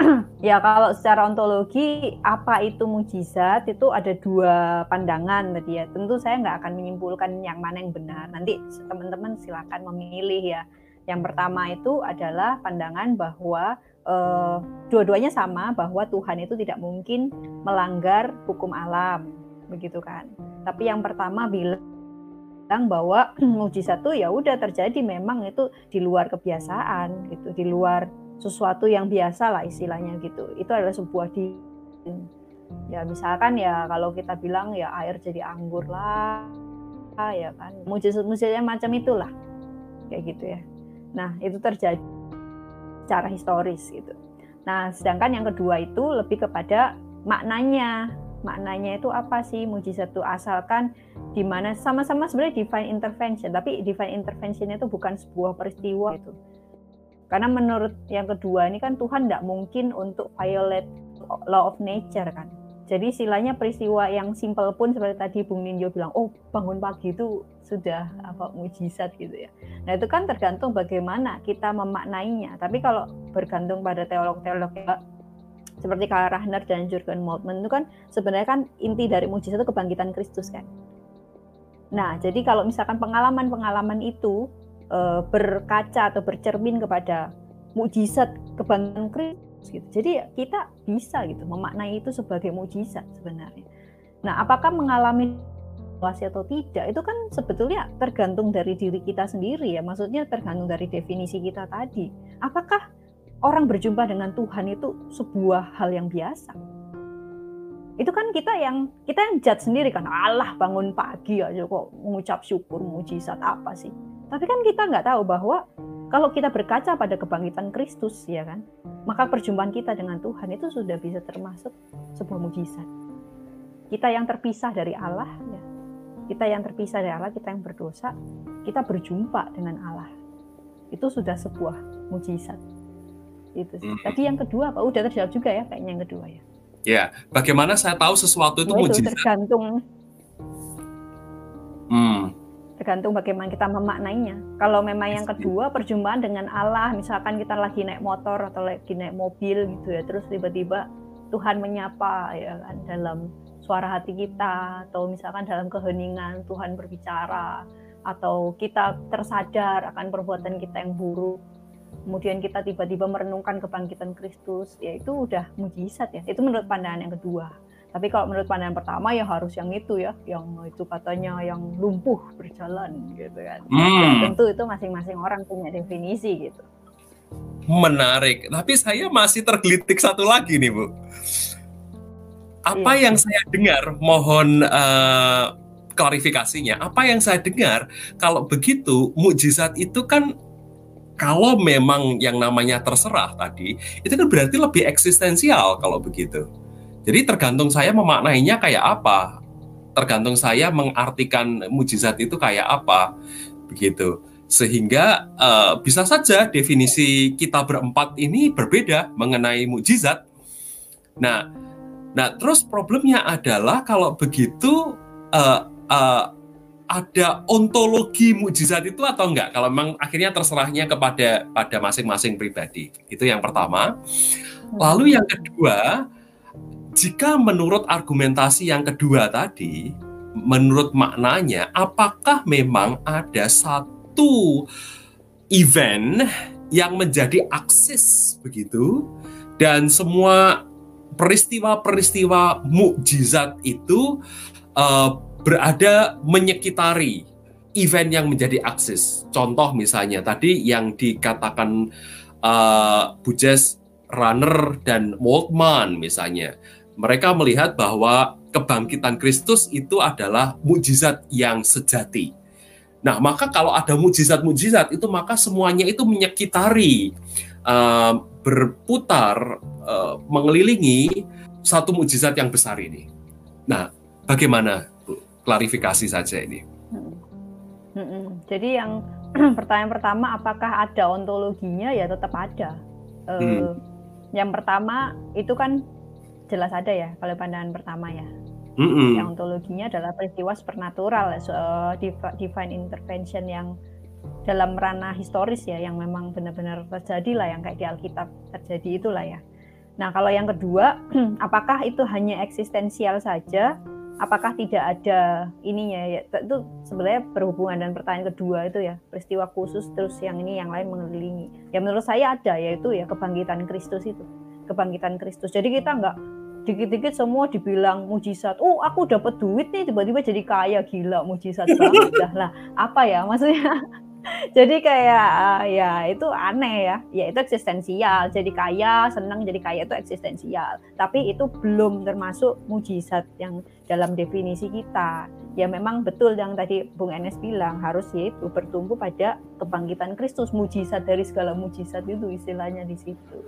ya kalau secara ontologi apa itu mujizat itu ada dua pandangan tadi ya. Tentu saya nggak akan menyimpulkan yang mana yang benar. Nanti teman-teman silakan memilih ya. Yang pertama itu adalah pandangan bahwa uh, dua-duanya sama bahwa Tuhan itu tidak mungkin melanggar hukum alam, begitu kan. Tapi yang pertama bilang bahwa mujizat itu ya udah terjadi memang itu di luar kebiasaan gitu, di luar sesuatu yang biasa lah istilahnya gitu. Itu adalah sebuah di ya misalkan ya kalau kita bilang ya air jadi anggur lah ya kan. Mujizat-mujizatnya macam itulah. Kayak gitu ya. Nah itu terjadi secara historis gitu. Nah sedangkan yang kedua itu lebih kepada maknanya. Maknanya itu apa sih? Mujizat itu asalkan di mana sama-sama sebenarnya divine intervention tapi divine intervention itu bukan sebuah peristiwa itu karena menurut yang kedua ini kan Tuhan tidak mungkin untuk violate law of nature kan. Jadi istilahnya peristiwa yang simpel pun seperti tadi Bung Ninjo bilang, oh bangun pagi itu sudah apa mujizat gitu ya. Nah itu kan tergantung bagaimana kita memaknainya. Tapi kalau bergantung pada teolog-teolog ya, seperti Karl Rahner dan Jurgen Moltmann itu kan sebenarnya kan inti dari mujizat itu kebangkitan Kristus kan. Nah jadi kalau misalkan pengalaman-pengalaman itu e, berkaca atau bercermin kepada mujizat kebangkitan Kristus gitu. Jadi kita bisa gitu memaknai itu sebagai mujizat sebenarnya. Nah, apakah mengalami situasi atau tidak itu kan sebetulnya tergantung dari diri kita sendiri ya. Maksudnya tergantung dari definisi kita tadi. Apakah orang berjumpa dengan Tuhan itu sebuah hal yang biasa? Itu kan kita yang kita yang judge sendiri kan. Allah bangun pagi aja kok mengucap syukur mujizat apa sih? Tapi kan kita nggak tahu bahwa kalau kita berkaca pada kebangkitan Kristus, ya kan, maka perjumpaan kita dengan Tuhan itu sudah bisa termasuk sebuah mujizat. Kita yang terpisah dari Allah, ya, kita yang terpisah dari Allah, kita yang berdosa, kita berjumpa dengan Allah. Itu sudah sebuah mujizat. Itu sih. Hmm. Tadi yang kedua, Pak, udah terjawab juga ya, kayaknya yang kedua ya. Ya, bagaimana saya tahu sesuatu itu nah, mujizat? Tergantung. Hmm tergantung bagaimana kita memaknainya. Kalau memang yang kedua perjumpaan dengan Allah, misalkan kita lagi naik motor atau lagi naik mobil gitu ya, terus tiba-tiba Tuhan menyapa ya kan dalam suara hati kita atau misalkan dalam keheningan Tuhan berbicara atau kita tersadar akan perbuatan kita yang buruk kemudian kita tiba-tiba merenungkan kebangkitan Kristus ya itu udah mujizat ya. Itu menurut pandangan yang kedua tapi kalau menurut pandangan pertama ya harus yang itu ya, yang itu katanya yang lumpuh berjalan gitu kan. Hmm. tentu itu masing-masing orang punya definisi gitu. Menarik. Tapi saya masih tergelitik satu lagi nih Bu. Apa iya. yang saya dengar, mohon uh, klarifikasinya. Apa yang saya dengar, kalau begitu mukjizat itu kan kalau memang yang namanya terserah tadi, itu kan berarti lebih eksistensial kalau begitu. Jadi tergantung saya memaknainya kayak apa. Tergantung saya mengartikan mujizat itu kayak apa. Begitu. Sehingga uh, bisa saja definisi kita berempat ini berbeda mengenai mujizat. Nah, nah terus problemnya adalah kalau begitu uh, uh, ada ontologi mujizat itu atau enggak? Kalau memang akhirnya terserahnya kepada pada masing-masing pribadi. Itu yang pertama. Lalu yang kedua, jika menurut argumentasi yang kedua tadi, menurut maknanya, apakah memang ada satu event yang menjadi aksis begitu dan semua peristiwa-peristiwa mukjizat itu uh, berada menyekitari event yang menjadi aksis. Contoh misalnya tadi yang dikatakan uh, Bujes Runner dan Moltmann misalnya mereka melihat bahwa kebangkitan Kristus itu adalah mukjizat yang sejati. Nah, maka kalau ada mukjizat-mukjizat itu maka semuanya itu menyekitari uh, berputar uh, mengelilingi satu mukjizat yang besar ini. Nah, bagaimana Bu? Klarifikasi saja ini. Hmm. Hmm, hmm. Jadi yang pertanyaan pertama apakah ada ontologinya ya tetap ada. Uh, hmm. Yang pertama itu kan jelas ada ya kalau pandangan pertama ya. Mm-hmm. Yang ontologinya adalah peristiwa supernatural, so, divine intervention yang dalam ranah historis ya, yang memang benar-benar terjadi lah, yang kayak di Alkitab terjadi itulah ya. Nah kalau yang kedua, apakah itu hanya eksistensial saja? Apakah tidak ada ininya ya? Itu sebenarnya berhubungan dengan pertanyaan kedua itu ya, peristiwa khusus terus yang ini yang lain mengelilingi. Ya menurut saya ada yaitu ya kebangkitan Kristus itu, kebangkitan Kristus. Jadi kita nggak dikit-dikit semua dibilang mujizat. Oh, aku dapat duit nih tiba-tiba jadi kaya gila mujizat banget lah. Apa ya maksudnya? jadi kayak uh, ya itu aneh ya. Ya itu eksistensial. Jadi kaya, senang jadi kaya itu eksistensial. Tapi itu belum termasuk mujizat yang dalam definisi kita. Ya memang betul yang tadi Bung Enes bilang harus yaitu bertumbuh pada kebangkitan Kristus, mujizat dari segala mujizat itu istilahnya di situ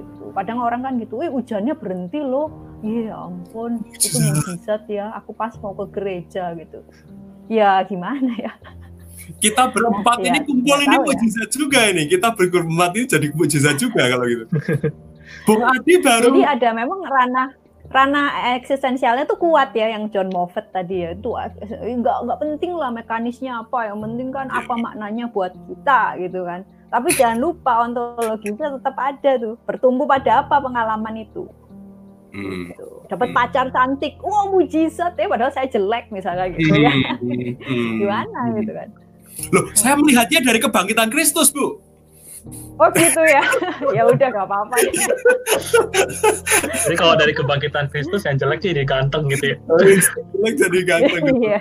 gitu. Kadang orang kan gitu, "Wih, hujannya berhenti loh." Iya, ampun, itu mujizat ya. Aku pas mau ke gereja gitu. Ya, gimana ya? Kita berempat ya, ini kumpul ini ya. mujizat ya. juga ini. Kita berempat ini jadi mujizat juga kalau gitu. Bung Adi baru. Jadi ada memang ranah ranah eksistensialnya tuh kuat ya yang John Moffat tadi ya itu nggak nggak penting lah mekanisnya apa yang penting kan apa maknanya buat kita gitu kan tapi jangan lupa ontologinya tetap ada tuh bertumbuh pada apa pengalaman itu hmm. gitu. dapat hmm. pacar cantik wah mujizat ya padahal saya jelek misalnya gitu ya hmm. gimana gitu kan loh saya melihatnya dari kebangkitan Kristus bu Oh gitu ya. ya udah gak apa-apa. Jadi kalau dari kebangkitan Kristus yang jelek jadi ganteng gitu ya. jelek jadi ganteng. Gitu. Iya.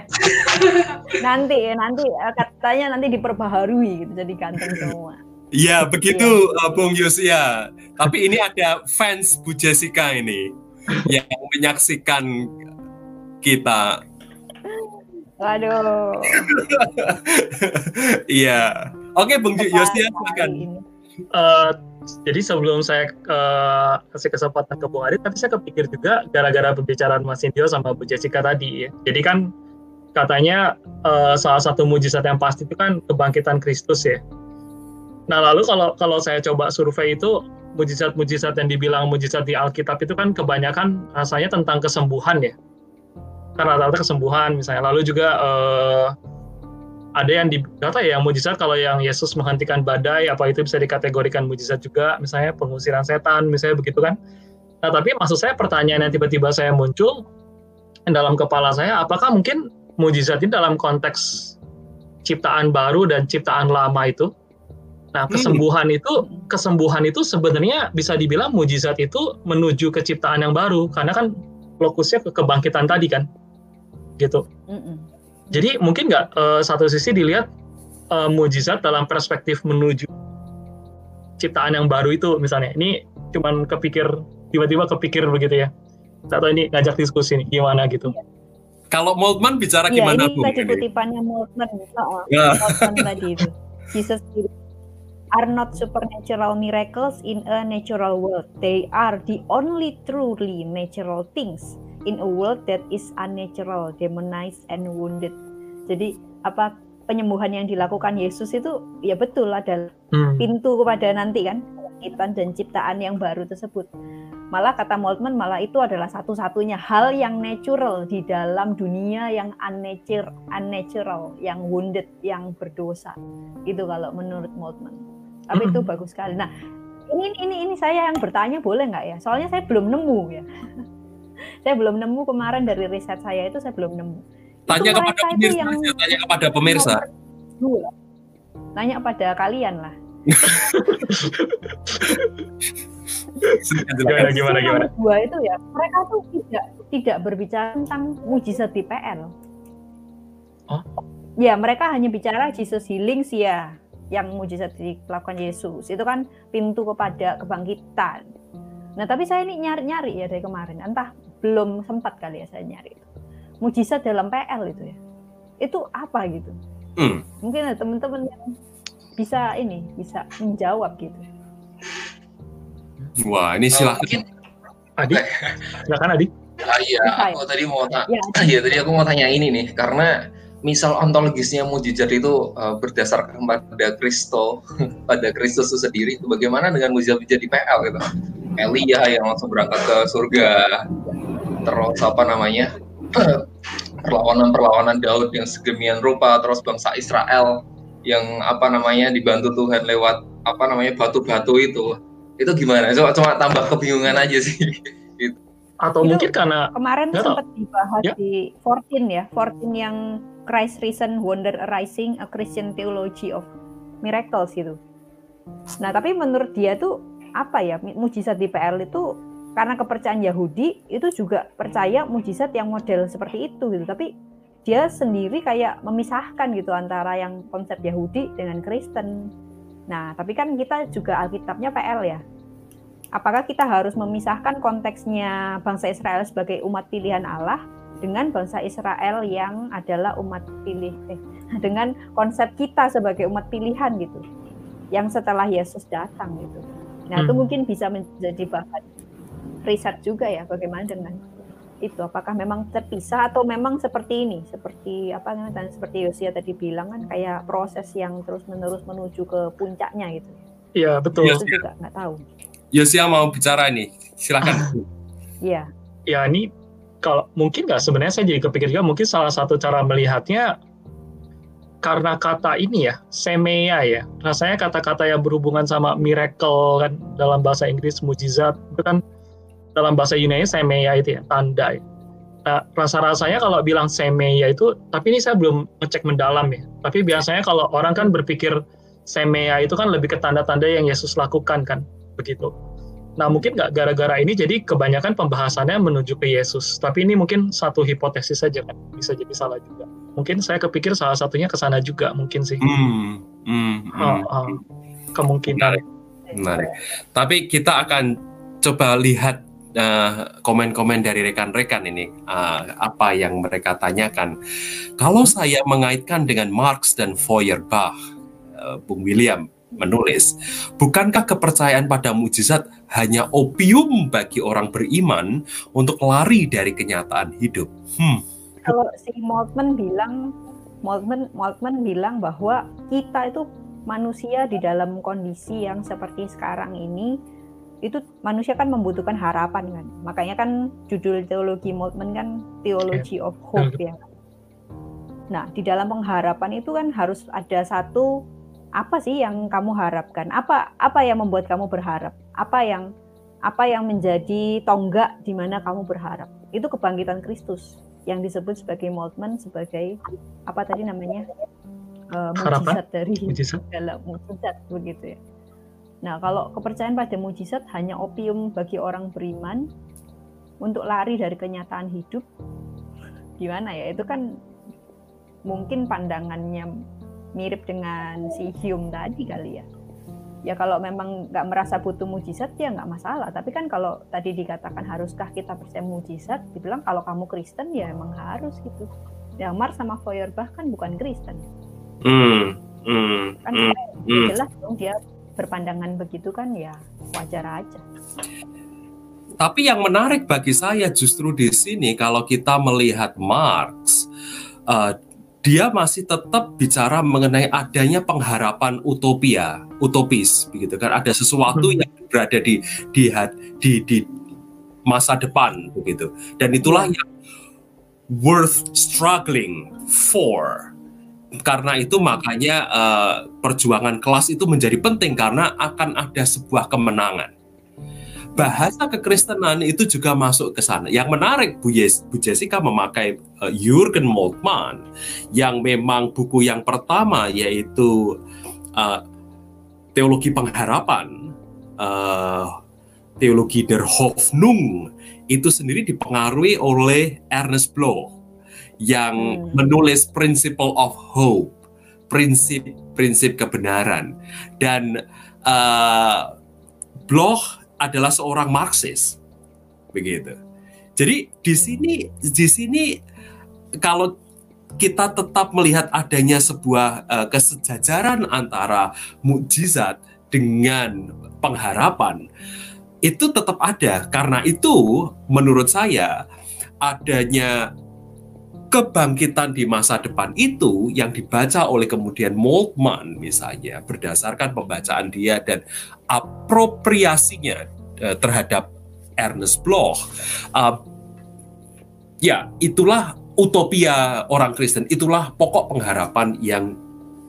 nanti ya, nanti eh, katanya nanti diperbaharui gitu jadi ganteng semua. Iya, begitu ya. Bung Yosia. Tapi ini ada fans Bu Jessica ini yang menyaksikan kita. Waduh. Iya. Oke, Bung Yosia silakan. Uh, jadi sebelum saya uh, kasih kesempatan ke Bung Adi, tapi saya kepikir juga gara-gara pembicaraan Mas Indio sama Bu Jessica tadi ya. Jadi kan katanya uh, salah satu mujizat yang pasti itu kan kebangkitan Kristus ya. Nah lalu kalau kalau saya coba survei itu mujizat-mujizat yang dibilang mujizat di Alkitab itu kan kebanyakan rasanya tentang kesembuhan ya. Karena rata-rata kesembuhan misalnya. Lalu juga uh, ada yang di kata ya mujizat kalau yang Yesus menghentikan badai apa itu bisa dikategorikan mujizat juga misalnya pengusiran setan misalnya begitu kan nah tapi maksud saya pertanyaan yang tiba-tiba saya muncul dalam kepala saya apakah mungkin mujizat ini dalam konteks ciptaan baru dan ciptaan lama itu nah hmm. kesembuhan hmm. itu kesembuhan itu sebenarnya bisa dibilang mujizat itu menuju ke ciptaan yang baru karena kan fokusnya ke kebangkitan tadi kan gitu mm jadi mungkin nggak uh, satu sisi dilihat uh, mujizat dalam perspektif menuju ciptaan yang baru itu misalnya. Ini cuman kepikir tiba-tiba kepikir begitu ya. Atau ini ngajak diskusi nih gimana gitu. Kalau Moltmann bicara ya, gimana ini tadi kutipannya Moltmann. Oh, ya. Moltmann tadi itu. Jesus are not supernatural miracles in a natural world. They are the only truly natural things in a world that is unnatural, demonized and wounded. Jadi apa penyembuhan yang dilakukan Yesus itu ya betul adalah hmm. pintu kepada nanti kan kita dan ciptaan yang baru tersebut. Malah kata Moltmann malah itu adalah satu-satunya hal yang natural di dalam dunia yang unnatural, unnatural, yang wounded, yang berdosa. Itu kalau menurut Moltmann. Tapi itu bagus sekali. Nah, ini ini ini saya yang bertanya boleh nggak ya? Soalnya saya belum nemu ya. saya belum nemu kemarin dari riset saya itu saya belum nemu. Tanya itu kepada pemirsa, yang tanya kepada pemirsa. Tanya pada kalian lah. gimana gimana gimana dua itu ya mereka tuh tidak tidak berbicara tentang mujizat di PL oh? ya mereka hanya bicara Jesus healing sih ya yang mujizat dilakukan Yesus. Itu kan pintu kepada kebangkitan. Nah tapi saya ini nyari-nyari ya dari kemarin. Entah belum sempat kali ya saya nyari mujizat dalam PL itu ya. Itu apa gitu? Hmm. mungkin ada teman-teman yang bisa ini bisa menjawab gitu. Wah ini silahkan Adi? Silakan Adi. Ah, iya aku tadi mau tanya ya, ya tadi aku mau tanya ini nih karena misal ontologisnya mujizat itu uh, berdasarkan pada Kristo pada Kristus itu sendiri itu bagaimana dengan mujizat di PL gitu? Elia yang langsung berangkat ke surga. Terus apa namanya? Perlawanan-perlawanan Daud yang segemian rupa terus bangsa Israel yang apa namanya dibantu Tuhan lewat apa namanya batu-batu itu. Itu gimana? Cuma cuma tambah kebingungan aja sih. Gitu. atau itu mungkin karena kemarin sempat dibahas ya. di 14 ya 14 yang Christ Reason Wonder Arising a Christian Theology of Miracles gitu. Nah tapi menurut dia tuh apa ya mujizat di PL itu karena kepercayaan Yahudi itu juga percaya mujizat yang model seperti itu gitu. Tapi dia sendiri kayak memisahkan gitu antara yang konsep Yahudi dengan Kristen. Nah tapi kan kita juga Alkitabnya PL ya. Apakah kita harus memisahkan konteksnya bangsa Israel sebagai umat pilihan Allah dengan bangsa Israel yang adalah umat pilih eh, dengan konsep kita sebagai umat pilihan gitu yang setelah Yesus datang gitu. Nah itu hmm. mungkin bisa menjadi bahan riset juga ya bagaimana dengan itu. Apakah memang terpisah atau memang seperti ini? Seperti apa namanya seperti Yosia tadi bilang kan kayak proses yang terus menerus menuju ke puncaknya gitu. Iya betul. Itu juga nggak tahu. Yosia mau bicara nih, silakan. Iya. ya ini kalau mungkin nggak sebenarnya saya jadi kepikir juga mungkin salah satu cara melihatnya karena kata ini ya semea ya. Rasanya kata-kata yang berhubungan sama miracle kan dalam bahasa Inggris mujizat itu kan dalam bahasa Yunani semea itu ya tanda ya. Nah, rasa-rasanya kalau bilang semea itu tapi ini saya belum ngecek mendalam ya. Tapi biasanya kalau orang kan berpikir semea itu kan lebih ke tanda-tanda yang Yesus lakukan kan begitu Nah mungkin nggak gara-gara ini jadi kebanyakan pembahasannya menuju ke Yesus. Tapi ini mungkin satu hipotesis saja kan, bisa jadi salah juga. Mungkin saya kepikir salah satunya ke sana juga mungkin sih. Hmm, hmm, hmm. Uh, uh, kemungkinan. Menarik. Menarik. Tapi kita akan coba lihat uh, komen-komen dari rekan-rekan ini uh, apa yang mereka tanyakan. Kalau saya mengaitkan dengan Marx dan Feuerbach, uh, Bung William, menulis, bukankah kepercayaan pada mujizat hanya opium bagi orang beriman untuk lari dari kenyataan hidup? Hmm. Kalau si Moltmann bilang, Moltmann, Moltmann bilang bahwa kita itu manusia di dalam kondisi yang seperti sekarang ini itu manusia kan membutuhkan harapan kan makanya kan judul teologi Moltmann kan theology of hope ya nah di dalam pengharapan itu kan harus ada satu apa sih yang kamu harapkan? Apa apa yang membuat kamu berharap? Apa yang apa yang menjadi tonggak di mana kamu berharap? Itu kebangkitan Kristus yang disebut sebagai Moltmann sebagai apa tadi namanya? Uh, mujizat dari mujizat. dalam mujizat begitu ya. Nah, kalau kepercayaan pada mujizat hanya opium bagi orang beriman untuk lari dari kenyataan hidup, gimana ya? Itu kan mungkin pandangannya mirip dengan si Hume tadi kali ya. Ya kalau memang nggak merasa butuh mujizat ya nggak masalah. Tapi kan kalau tadi dikatakan haruskah kita percaya mujizat, dibilang kalau kamu Kristen ya emang harus gitu. Ya Mar sama Feuerbach kan bukan Kristen. Hmm, hmm, kan hmm, hmm. jelas dong dia berpandangan begitu kan ya wajar aja. Tapi yang menarik bagi saya justru di sini kalau kita melihat Marx, uh, dia masih tetap bicara mengenai adanya pengharapan utopia, utopis, begitu kan? Ada sesuatu hmm. yang berada di di di, di masa depan, begitu. Dan itulah yang worth struggling for. Karena itu makanya uh, perjuangan kelas itu menjadi penting karena akan ada sebuah kemenangan bahasa kekristenan itu juga masuk ke sana. Yang menarik Bu, yes, Bu Jessica memakai uh, Jürgen Moltmann yang memang buku yang pertama yaitu uh, teologi pengharapan, uh, teologi der Hoffnung itu sendiri dipengaruhi oleh Ernest Bloch yang hmm. menulis Principle of Hope, prinsip-prinsip kebenaran dan uh, Bloch adalah seorang Marxis. Begitu. Jadi di sini di sini kalau kita tetap melihat adanya sebuah uh, kesejajaran antara mukjizat dengan pengharapan itu tetap ada karena itu menurut saya adanya kebangkitan di masa depan itu yang dibaca oleh kemudian Moltmann misalnya berdasarkan pembacaan dia dan apropriasinya uh, terhadap Ernest Bloch. Uh, ya itulah utopia orang Kristen itulah pokok pengharapan yang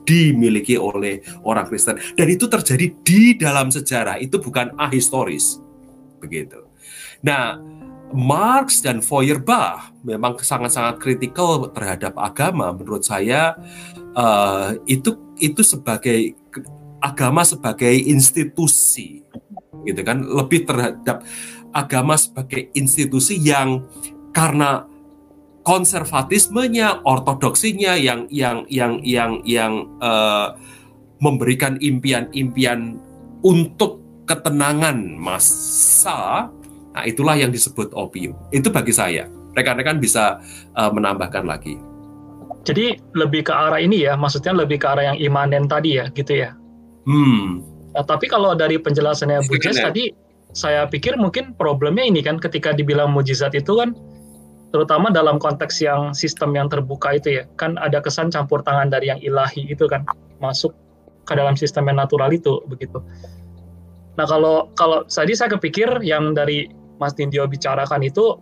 dimiliki oleh orang Kristen. Dan itu terjadi di dalam sejarah itu bukan ahistoris. Begitu. Nah Marx dan Feuerbach memang sangat-sangat kritikal terhadap agama. Menurut saya uh, itu itu sebagai agama sebagai institusi, gitu kan, lebih terhadap agama sebagai institusi yang karena konservatismenya, ortodoksinya yang yang yang yang yang uh, memberikan impian-impian untuk ketenangan masa Nah, itulah yang disebut opium. Itu bagi saya. Rekan-rekan bisa uh, menambahkan lagi. Jadi lebih ke arah ini ya, maksudnya lebih ke arah yang imanen tadi ya, gitu ya. Hmm. Nah, tapi kalau dari penjelasannya Bu Jess tadi, saya pikir mungkin problemnya ini kan ketika dibilang mujizat itu kan, terutama dalam konteks yang sistem yang terbuka itu ya, kan ada kesan campur tangan dari yang ilahi itu kan, masuk ke dalam sistem yang natural itu begitu. Nah kalau kalau tadi saya kepikir yang dari Mas Dindio bicarakan itu,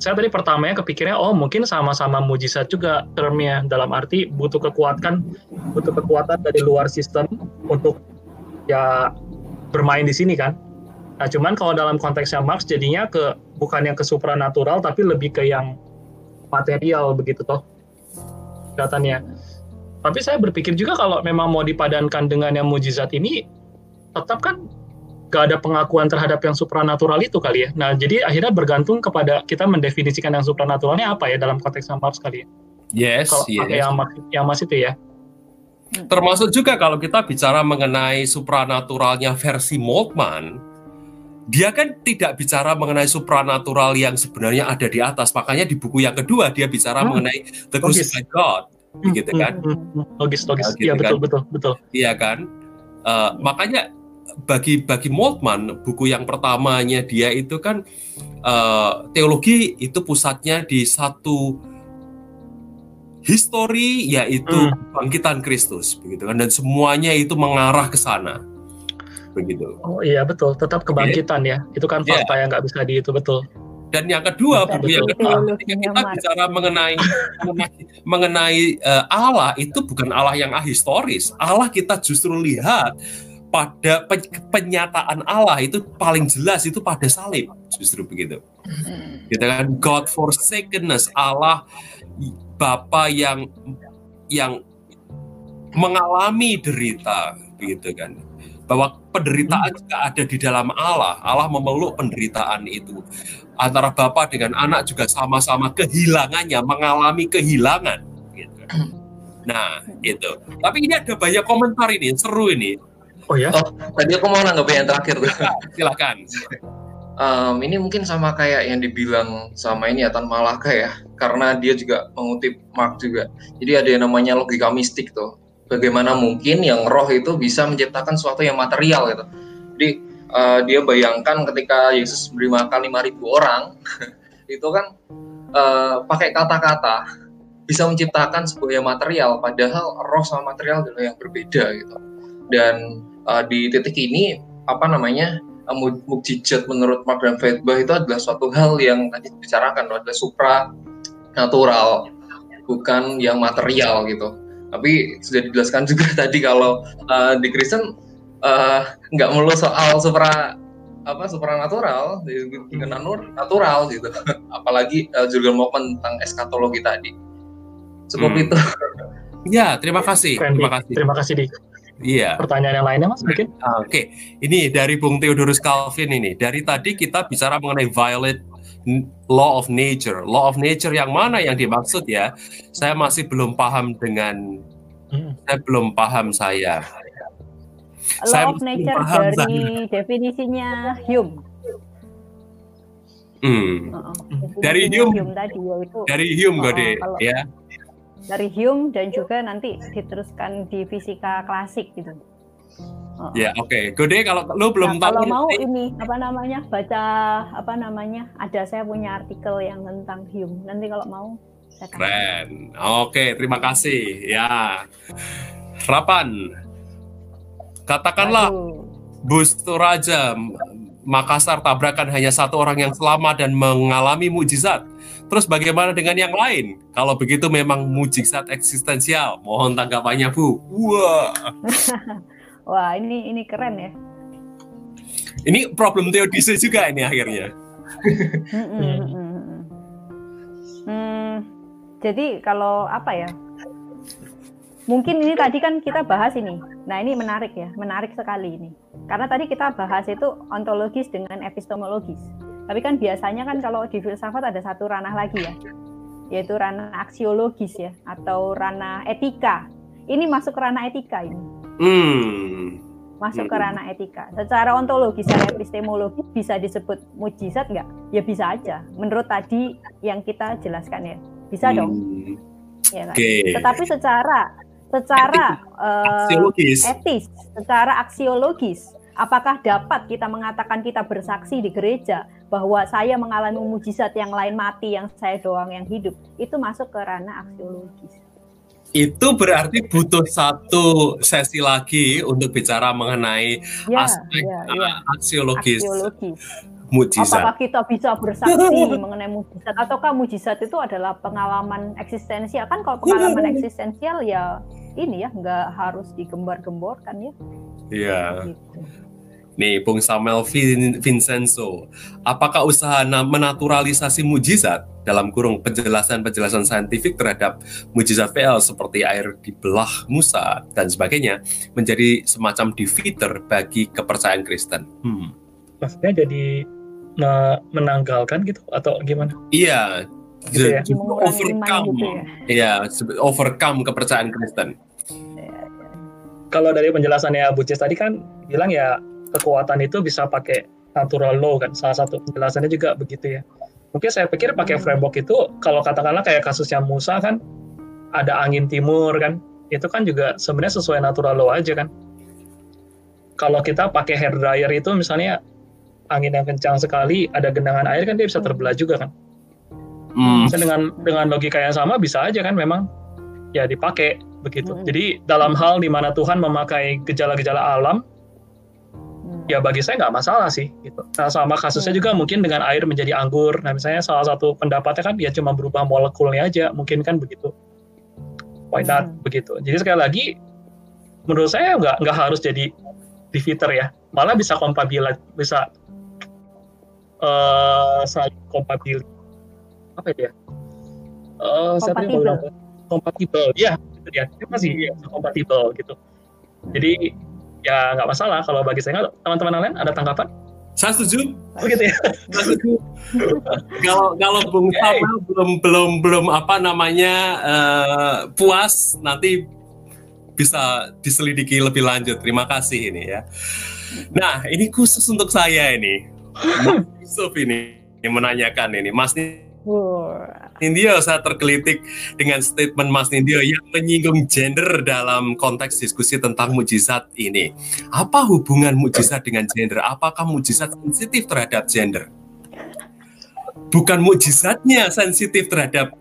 saya tadi pertamanya kepikirnya oh mungkin sama-sama mujizat juga termnya dalam arti butuh kekuatan butuh kekuatan dari luar sistem untuk ya bermain di sini kan. Nah cuman kalau dalam konteksnya Marx jadinya ke bukan yang ke supranatural tapi lebih ke yang material begitu toh kelihatannya. Tapi saya berpikir juga kalau memang mau dipadankan dengan yang mujizat ini tetap kan gak ada pengakuan terhadap yang supranatural itu kali ya. Nah, jadi akhirnya bergantung kepada kita mendefinisikan yang supranaturalnya apa ya dalam konteks Marx kali ya. Yes, kalau yes. yang mas, yang mas itu ya. Termasuk juga kalau kita bicara mengenai supranaturalnya versi Moltmann, dia kan tidak bicara mengenai supranatural yang sebenarnya ada di atas. Makanya di buku yang kedua dia bicara hmm. mengenai the crucified God, hmm, gitu kan? Hmm, hmm, logis, logis. Nah, gitu iya betul, kan? betul, betul. Iya kan? Uh, makanya bagi bagi Moltmann buku yang pertamanya dia itu kan uh, teologi itu pusatnya di satu histori yaitu hmm. bangkitan Kristus begitu kan dan semuanya itu mengarah ke sana begitu. Oh iya betul tetap kebangkitan yeah. ya itu kan iya. fakta yeah. yang nggak bisa di itu betul. Dan yang kedua, buku yang kedua, ketika kita bicara mengenai mengenai, mengenai uh, Allah itu bukan Allah yang ahistoris. Allah kita justru lihat pada penyataan Allah itu paling jelas itu pada salib justru begitu. Hmm. Gitu kan God forsakenness Allah Bapa yang yang mengalami derita begitu kan. Bahwa penderitaan juga ada di dalam Allah. Allah memeluk penderitaan itu. Antara Bapa dengan anak juga sama-sama kehilangannya, mengalami kehilangan gitu. Hmm. Nah, itu. Tapi ini ada banyak komentar ini, seru ini Oh ya? Oh, tadi aku mau nanggapi yang terakhir tuh. Silakan. um, ini mungkin sama kayak yang dibilang sama ini Atan Malaka ya, karena dia juga mengutip Mark juga. Jadi ada yang namanya logika mistik tuh. Bagaimana mungkin yang roh itu bisa menciptakan sesuatu yang material gitu. Jadi uh, dia bayangkan ketika Yesus beri makan 5000 orang, itu kan uh, pakai kata-kata bisa menciptakan sebuah yang material, padahal roh sama material adalah yang berbeda gitu. Dan uh, di titik ini apa namanya uh, mukjizat menurut Mark dan Feitbach itu adalah suatu hal yang tadi dibicarakan adalah supra natural bukan yang material gitu. Tapi sudah dijelaskan juga tadi kalau uh, di Kristen nggak uh, melulu soal supra apa supranatural dengan hmm. natural gitu. Apalagi uh, juga mau tentang eskatologi tadi. Cukup hmm. itu. Ya terima kasih. Terima kasih. Terima kasih di Iya. Pertanyaan yang lainnya Mas mungkin? Ah, oke, okay. ini dari Bung Theodorus Calvin ini. Dari tadi kita bicara mengenai violet law of nature. Law of nature yang mana yang dimaksud ya? Saya masih belum paham dengan hmm. saya belum paham saya. Law saya of nature paham dari saya. definisinya Hume. Hmm. Uh, dari Hume, Hume tadi yaitu dari Hume uh, Gode, ya dari Hume dan juga nanti diteruskan di fisika klasik gitu. Oh. Ya oke, okay. Gode kalau lo belum nah, tahu. Kalau mau ini apa namanya baca apa namanya ada saya punya artikel yang tentang Hume. Nanti kalau mau saya Keren. Oke, okay, terima kasih. Ya, Rapan. Katakanlah Aduh. Bus Toraja Makassar tabrakan hanya satu orang yang selamat dan mengalami mujizat. Terus bagaimana dengan yang lain? Kalau begitu memang mujizat eksistensial. Mohon tanggapannya, Bu. Wah. Wah, ini ini keren ya. Ini problem teodise juga ini akhirnya. hmm, jadi kalau apa ya? Mungkin ini tadi kan kita bahas ini. Nah, ini menarik ya, menarik sekali ini. Karena tadi kita bahas itu ontologis dengan epistemologis. Tapi kan biasanya kan kalau di filsafat ada satu ranah lagi ya, yaitu ranah aksiologis ya, atau ranah etika. Ini masuk ke ranah etika ini. Hmm. Masuk ke hmm. ranah etika. Secara ontologis dan epistemologis bisa disebut mujizat nggak? Ya bisa aja. Menurut tadi yang kita jelaskan ya, bisa hmm. dong. Ya kan? Okay. Tetapi secara secara uh, etis, secara aksiologis, apakah dapat kita mengatakan kita bersaksi di gereja bahwa saya mengalami mujizat yang lain mati yang saya doang yang hidup? Itu masuk ke ranah aksiologis. Itu berarti butuh satu sesi lagi untuk bicara mengenai ya, aspek ya, ya. aksiologis, aksiologis. Mujizat. Apakah kita bisa bersaksi mengenai mujizat? Ataukah mujizat itu adalah pengalaman eksistensial? Kan kalau pengalaman eksistensial ya ini ya nggak harus digembar-gemborkan ya. Iya. Gitu. Nih, Bung Samuel Vincenzo, apakah usaha menaturalisasi mujizat dalam kurung penjelasan-penjelasan saintifik terhadap mujizat PL seperti air di belah Musa dan sebagainya menjadi semacam defeater bagi kepercayaan Kristen? Hmm. Maksudnya jadi menanggalkan gitu atau gimana? Iya, gitu ya? overcome, gitu ya? ya, overcome kepercayaan Kristen. Kalau dari penjelasannya Bu Cis tadi kan bilang ya kekuatan itu bisa pakai natural law kan salah satu penjelasannya juga begitu ya mungkin saya pikir pakai hmm. framework itu kalau katakanlah kayak kasusnya Musa kan ada angin timur kan itu kan juga sebenarnya sesuai natural law aja kan kalau kita pakai hair dryer itu misalnya angin yang kencang sekali ada genangan air kan dia bisa terbelah juga kan hmm. dengan dengan logika yang sama bisa aja kan memang ya dipakai begitu hmm. jadi dalam hal di mana Tuhan memakai gejala-gejala alam ya bagi saya nggak masalah sih gitu. Nah sama kasusnya juga mungkin dengan air menjadi anggur. Nah misalnya salah satu pendapatnya kan dia cuma berubah molekulnya aja, mungkin kan begitu. Why not hmm. begitu? Jadi sekali lagi menurut saya nggak nggak harus jadi defeater ya, malah bisa kompatibel bisa uh, saling kompatibel apa ya? Uh, kompatibel. kompatibel, ya itu dia. Itu masih ya, kompatibel gitu. Jadi ya nggak masalah kalau bagi saya teman-teman lain ada tanggapan saya setuju. Oh gitu ya. kalau kalau Bung Samuel belum belum belum apa namanya uh, puas nanti bisa diselidiki lebih lanjut. Terima kasih ini ya. Nah ini khusus untuk saya ini, Yusuf ini yang menanyakan ini, Mas Nindyo, saya tergelitik dengan statement Mas Nindyo yang menyinggung gender dalam konteks diskusi tentang mujizat ini. Apa hubungan mujizat dengan gender? Apakah mujizat sensitif terhadap gender? Bukan mujizatnya sensitif terhadap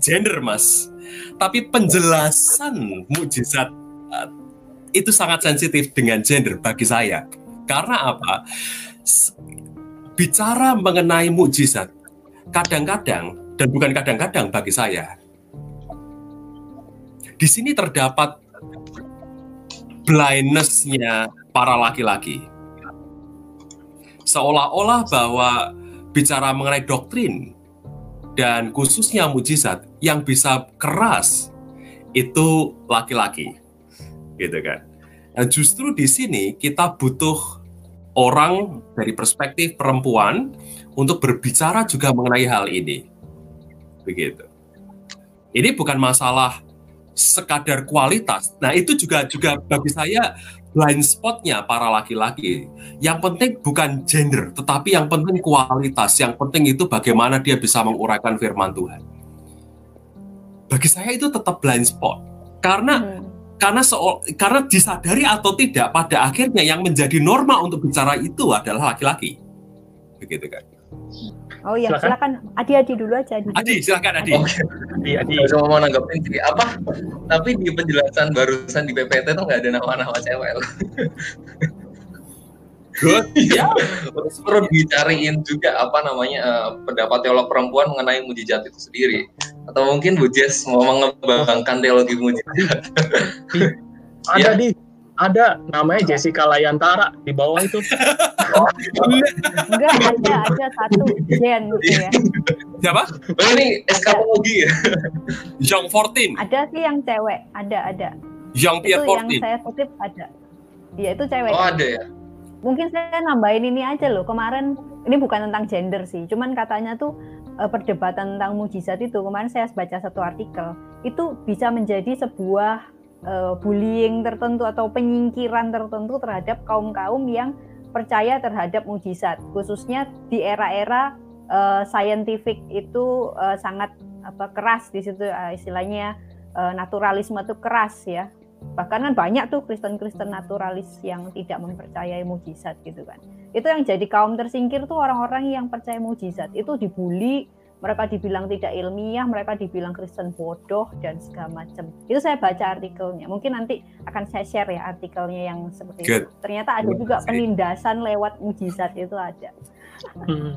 gender, Mas. Tapi penjelasan mujizat uh, itu sangat sensitif dengan gender bagi saya. Karena apa? Bicara mengenai mujizat, kadang-kadang dan bukan kadang-kadang bagi saya. Di sini terdapat blindness-nya para laki-laki. Seolah-olah bahwa bicara mengenai doktrin dan khususnya mujizat yang bisa keras itu laki-laki. Gitu kan. Dan justru di sini kita butuh orang dari perspektif perempuan untuk berbicara juga mengenai hal ini. Begitu. Ini bukan masalah sekadar kualitas. Nah, itu juga juga bagi saya blind spotnya para laki-laki. Yang penting bukan gender, tetapi yang penting kualitas. Yang penting itu bagaimana dia bisa menguraikan firman Tuhan. Bagi saya itu tetap blind spot. Karena hmm. karena so, karena disadari atau tidak pada akhirnya yang menjadi norma untuk bicara itu adalah laki-laki. Begitu kan. Oh iya, silakan. silakan. Adi Adi dulu aja. Adi, Adi silakan Adi. Oke. Adi Adi. Saya mau nanggapin sih apa? Tapi di penjelasan barusan di PPT itu nggak ada nama-nama cewek. Good. ya. Perlu dicariin juga apa namanya uh, pendapat teolog perempuan mengenai mujizat itu sendiri. Atau mungkin Bu Jess mau mengembangkan teologi mujizat. ada ya. di ada namanya Jessica Layantara di bawah itu. Enggak, ada ada satu Jen gitu ya. Siapa? Oh, ini eskapologi ya. Young 14. Ada sih yang cewek, ada ada. Young Pierre itu yang saya kutip ada. Iya itu cewek. Oh ada ya. Mungkin saya nambahin ini aja loh. Kemarin ini bukan tentang gender sih, cuman katanya tuh uh, perdebatan tentang mujizat itu kemarin saya baca satu artikel itu bisa menjadi sebuah uh, bullying tertentu atau penyingkiran tertentu terhadap kaum-kaum yang percaya terhadap mujizat khususnya di era-era uh, scientific itu uh, sangat apa keras di situ uh, istilahnya uh, naturalisme itu keras ya. Bahkan kan banyak tuh Kristen-Kristen naturalis yang tidak mempercayai mujizat gitu kan. Itu yang jadi kaum tersingkir tuh orang-orang yang percaya mujizat. Itu dibully mereka dibilang tidak ilmiah, mereka dibilang Kristen bodoh dan segala macam. Itu saya baca artikelnya. Mungkin nanti akan saya share ya artikelnya yang seperti Good. itu. Ternyata ada juga penindasan lewat mujizat itu ada. Hmm.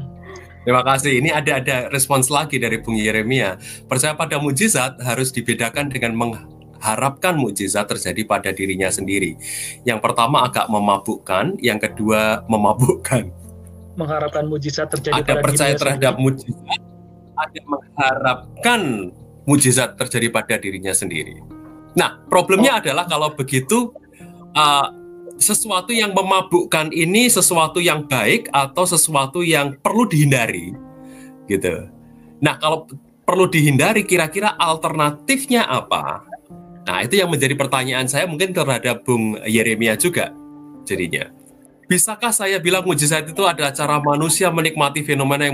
Terima kasih. Ini ada ada respons lagi dari Bung Yeremia. Percaya pada mujizat harus dibedakan dengan mengharapkan mujizat terjadi pada dirinya sendiri. Yang pertama agak memabukkan, yang kedua memabukkan. Mengharapkan mujizat terjadi ada pada percaya terhadap sendiri. mujizat, ada mengharapkan mujizat terjadi pada dirinya sendiri. Nah, problemnya oh. adalah kalau begitu uh, sesuatu yang memabukkan ini sesuatu yang baik atau sesuatu yang perlu dihindari gitu. Nah, kalau perlu dihindari kira-kira alternatifnya apa? Nah, itu yang menjadi pertanyaan saya mungkin terhadap Bung Yeremia juga jadinya. Bisakah saya bilang mujizat itu adalah cara manusia menikmati fenomena yang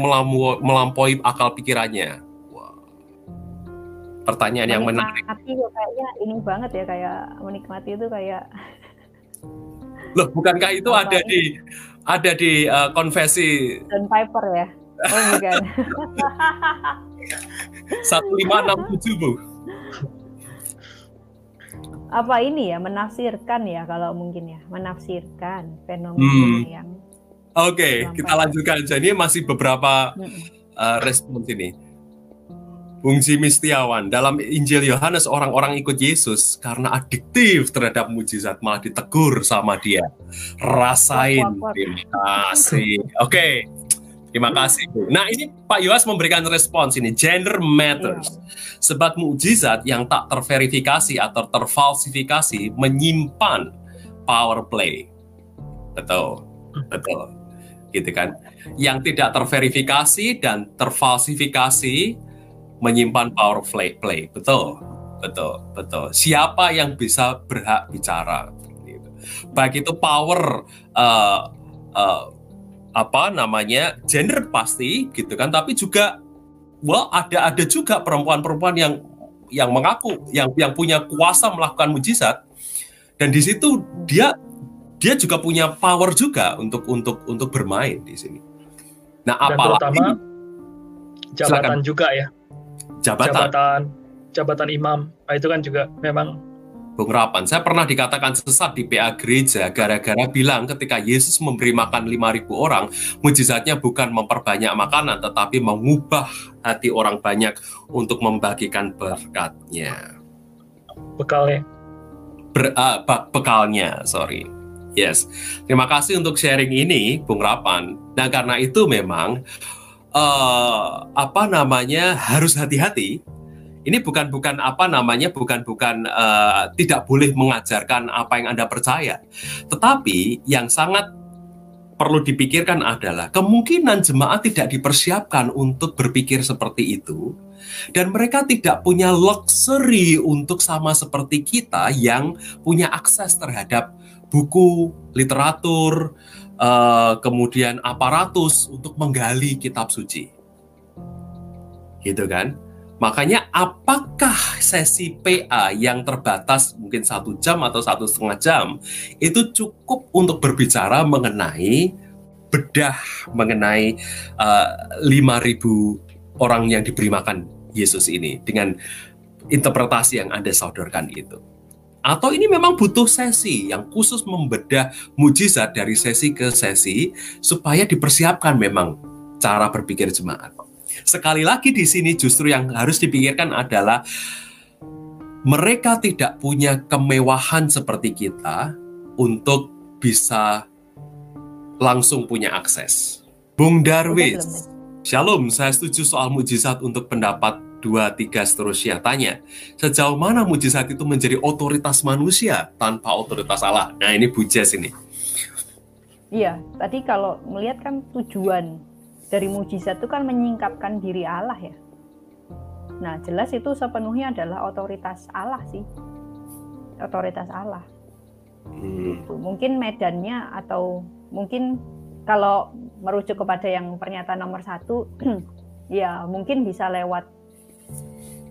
melampaui akal pikirannya? Wow. Pertanyaan yang menarik. Menikmati kayaknya ini banget ya kayak menikmati itu kayak Loh, bukankah itu ada di ada di uh, konfesi Dan Piper ya? Oh, bukan. 1567, Bu. Apa ini ya menafsirkan ya kalau mungkin ya, menafsirkan fenomena hmm. yang Oke, okay, kita lanjutkan aja. Ini masih beberapa uh, respons ini. Bung Jimmy Setiawan, dalam Injil Yohanes orang-orang ikut Yesus karena adiktif terhadap mujizat malah ditegur sama dia. Rasain. Terima kasih. Oke. Okay. Terima kasih. Nah, ini Pak Yohanes memberikan respons ini, gender matters. Iya. Sebab mujizat yang tak terverifikasi atau terfalsifikasi menyimpan power play. Betul. Betul. Gitu kan. Yang tidak terverifikasi dan terfalsifikasi menyimpan power play, play. betul betul betul siapa yang bisa berhak bicara gitu. baik itu power uh, uh, apa namanya gender pasti gitu kan. Tapi juga well ada ada juga perempuan-perempuan yang yang mengaku yang yang punya kuasa melakukan mujizat. Dan di situ dia dia juga punya power juga untuk untuk untuk bermain di sini. Nah, apalagi jabatan silakan. juga ya. Jabatan. Jabatan jabatan imam. Nah, itu kan juga memang Bung Rapan, saya pernah dikatakan sesat di PA gereja gara-gara bilang ketika Yesus memberi makan 5.000 orang, mujizatnya bukan memperbanyak makanan, tetapi mengubah hati orang banyak untuk membagikan berkatnya. Bekalnya? Ber, uh, bekalnya, sorry. Yes, terima kasih untuk sharing ini, Bung Rapan. Dan karena itu memang uh, apa namanya harus hati-hati. Ini bukan bukan apa namanya bukan bukan uh, tidak boleh mengajarkan apa yang anda percaya, tetapi yang sangat perlu dipikirkan adalah kemungkinan jemaat tidak dipersiapkan untuk berpikir seperti itu dan mereka tidak punya luxury untuk sama seperti kita yang punya akses terhadap buku, literatur, uh, kemudian aparatus untuk menggali kitab suci. Gitu kan? Makanya apakah sesi PA yang terbatas mungkin satu jam atau satu setengah jam itu cukup untuk berbicara mengenai bedah mengenai uh, 5.000 orang yang diberi makan Yesus ini dengan interpretasi yang Anda saudarakan itu. Atau ini memang butuh sesi yang khusus membedah mujizat dari sesi ke sesi supaya dipersiapkan memang cara berpikir jemaat. Sekali lagi di sini justru yang harus dipikirkan adalah mereka tidak punya kemewahan seperti kita untuk bisa langsung punya akses. Bung Darwis, Shalom, saya setuju soal mujizat untuk pendapat dua, tiga seterusnya. Tanya, sejauh mana mujizat itu menjadi otoritas manusia tanpa otoritas Allah? Nah ini Bu Jess ini. Iya, tadi kalau melihat kan tujuan dari mujizat itu kan menyingkapkan diri Allah ya. Nah jelas itu sepenuhnya adalah otoritas Allah sih. Otoritas Allah. Hmm. Gitu. Mungkin medannya atau mungkin kalau merujuk kepada yang pernyataan nomor satu, ya mungkin bisa lewat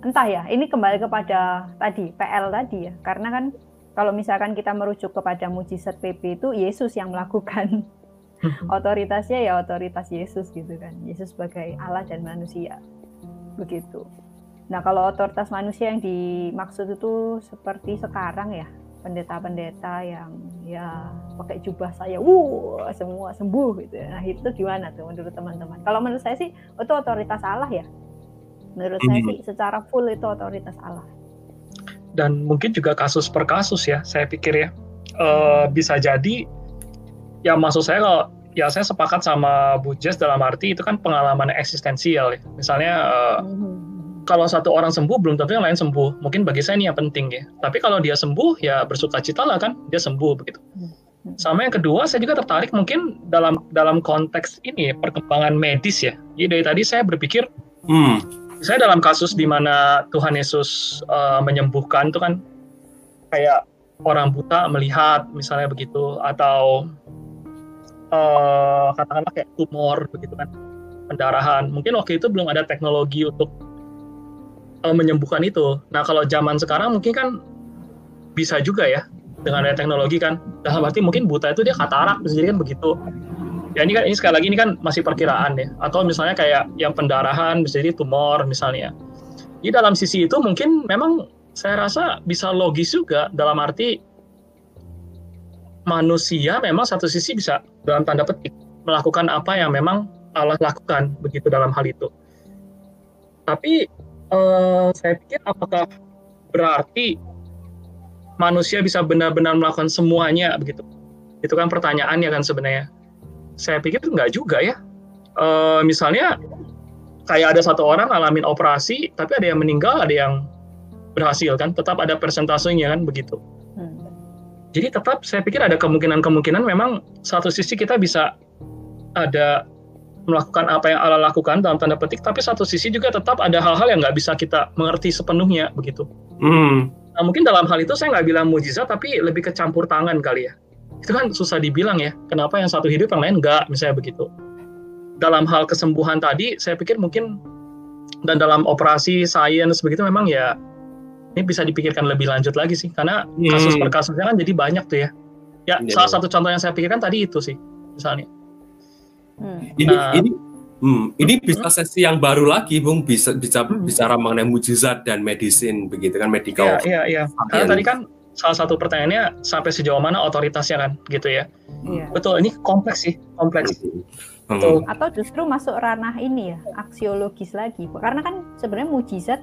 entah ya ini kembali kepada tadi PL tadi ya karena kan kalau misalkan kita merujuk kepada mujizat PP itu Yesus yang melakukan otoritasnya ya otoritas Yesus gitu kan Yesus sebagai Allah dan manusia begitu. Nah, kalau otoritas manusia yang dimaksud itu seperti sekarang ya, pendeta-pendeta yang ya pakai jubah saya, wuh semua sembuh gitu. Ya. Nah, itu gimana tuh menurut teman-teman? Kalau menurut saya sih itu otoritas Allah ya. Menurut saya sih secara full itu otoritas Allah. Dan mungkin juga kasus per kasus ya, saya pikir ya. Uh, bisa jadi ya maksud saya kalau ya saya sepakat sama Bu Jess dalam arti itu kan pengalaman eksistensial ya. Misalnya uh, kalau satu orang sembuh belum tentu yang lain sembuh. Mungkin bagi saya ini yang penting ya. Tapi kalau dia sembuh ya bersuka cita lah kan dia sembuh begitu. Mm-hmm. Sama yang kedua saya juga tertarik mungkin dalam dalam konteks ini ya, perkembangan medis ya. Jadi dari tadi saya berpikir hmm. saya dalam kasus di mana Tuhan Yesus uh, menyembuhkan itu kan kayak orang buta melihat misalnya begitu atau uh, katakanlah kayak tumor begitu kan pendarahan. Mungkin waktu itu belum ada teknologi untuk uh, menyembuhkan itu. Nah kalau zaman sekarang mungkin kan bisa juga ya dengan ada teknologi kan. Dalam arti mungkin buta itu dia katarak jadi kan begitu. Ya ini kan ini sekali lagi ini kan masih perkiraan ya. Atau misalnya kayak yang pendarahan bisa jadi tumor misalnya. Di dalam sisi itu mungkin memang saya rasa bisa logis juga dalam arti manusia memang satu sisi bisa dalam tanda petik melakukan apa yang memang Allah lakukan begitu dalam hal itu. Tapi eh, saya pikir apakah berarti manusia bisa benar-benar melakukan semuanya begitu? Itu kan pertanyaannya kan sebenarnya. Saya pikir enggak juga ya. Eh, misalnya kayak ada satu orang ngalamin operasi, tapi ada yang meninggal, ada yang berhasil kan, tetap ada persentasenya kan begitu. Jadi tetap saya pikir ada kemungkinan-kemungkinan memang satu sisi kita bisa ada melakukan apa yang Allah lakukan dalam tanda petik, tapi satu sisi juga tetap ada hal-hal yang nggak bisa kita mengerti sepenuhnya begitu. Hmm. Nah, mungkin dalam hal itu saya nggak bilang mujizat, tapi lebih ke campur tangan kali ya. Itu kan susah dibilang ya, kenapa yang satu hidup yang lain nggak, misalnya begitu. Dalam hal kesembuhan tadi, saya pikir mungkin dan dalam operasi sains begitu memang ya ini bisa dipikirkan lebih lanjut lagi sih karena hmm. kasus per kasusnya kan jadi banyak tuh ya ya yeah. salah satu contoh yang saya pikirkan tadi itu sih misalnya hmm. ini nah, ini hmm, ini bisa sesi yang baru lagi bung bisa bisa hmm. bicara mengenai mujizat dan medicine begitu kan medical iya iya iya karena tadi kan salah satu pertanyaannya sampai sejauh mana otoritasnya kan gitu ya yeah. betul ini kompleks sih kompleks hmm. Betul. atau justru masuk ranah ini ya aksiologis lagi karena kan sebenarnya mujizat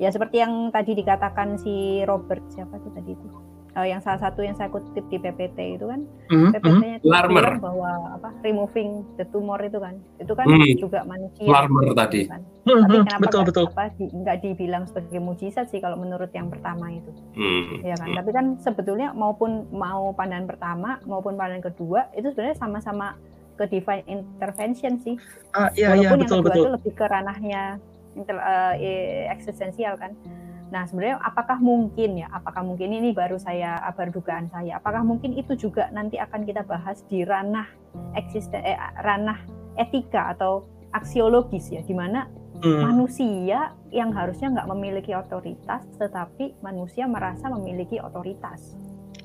ya seperti yang tadi dikatakan si Robert siapa tuh tadi itu uh, yang salah satu yang saya kutip di PPT itu kan mm-hmm. PPT-nya itu bilang bahwa apa removing the tumor itu kan itu kan mm. juga manusia Larmer tadi kan. mm-hmm. tapi kenapa betul, betul. apa di, nggak dibilang sebagai mujizat sih kalau menurut yang pertama itu mm. ya kan mm. tapi kan sebetulnya maupun mau pandangan pertama maupun pandangan kedua itu sebenarnya sama-sama ke divine intervention sih ah, iya, iya walaupun iya, betul, yang kedua betul. itu lebih ke ranahnya uh, eksistensial kan. Nah, sebenarnya apakah mungkin ya? Apakah mungkin ini baru saya baru dugaan saya? Apakah mungkin itu juga nanti akan kita bahas di ranah eksisten eh, ranah etika atau aksiologis ya, di mana hmm. manusia yang harusnya nggak memiliki otoritas, tetapi manusia merasa memiliki otoritas.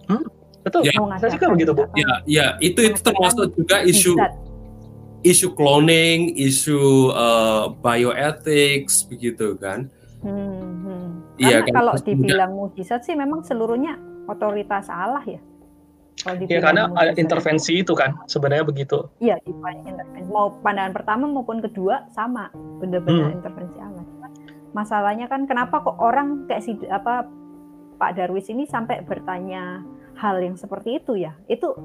Hmm, betul. Ya, saya juga begitu bu. Ya, ya itu itu termasuk juga isu isu cloning, isu uh, bioethics begitu kan. Hmm, hmm. Iya kan. Kalau dibilang mujizat sih memang seluruhnya otoritas Allah ya. Iya karena ada intervensi itu kan sebenarnya begitu. Iya intervensi. Mau pandangan pertama maupun kedua sama benar-benar hmm. intervensi Allah. Masalahnya kan kenapa kok orang kayak si apa Pak Darwis ini sampai bertanya hal yang seperti itu ya? Itu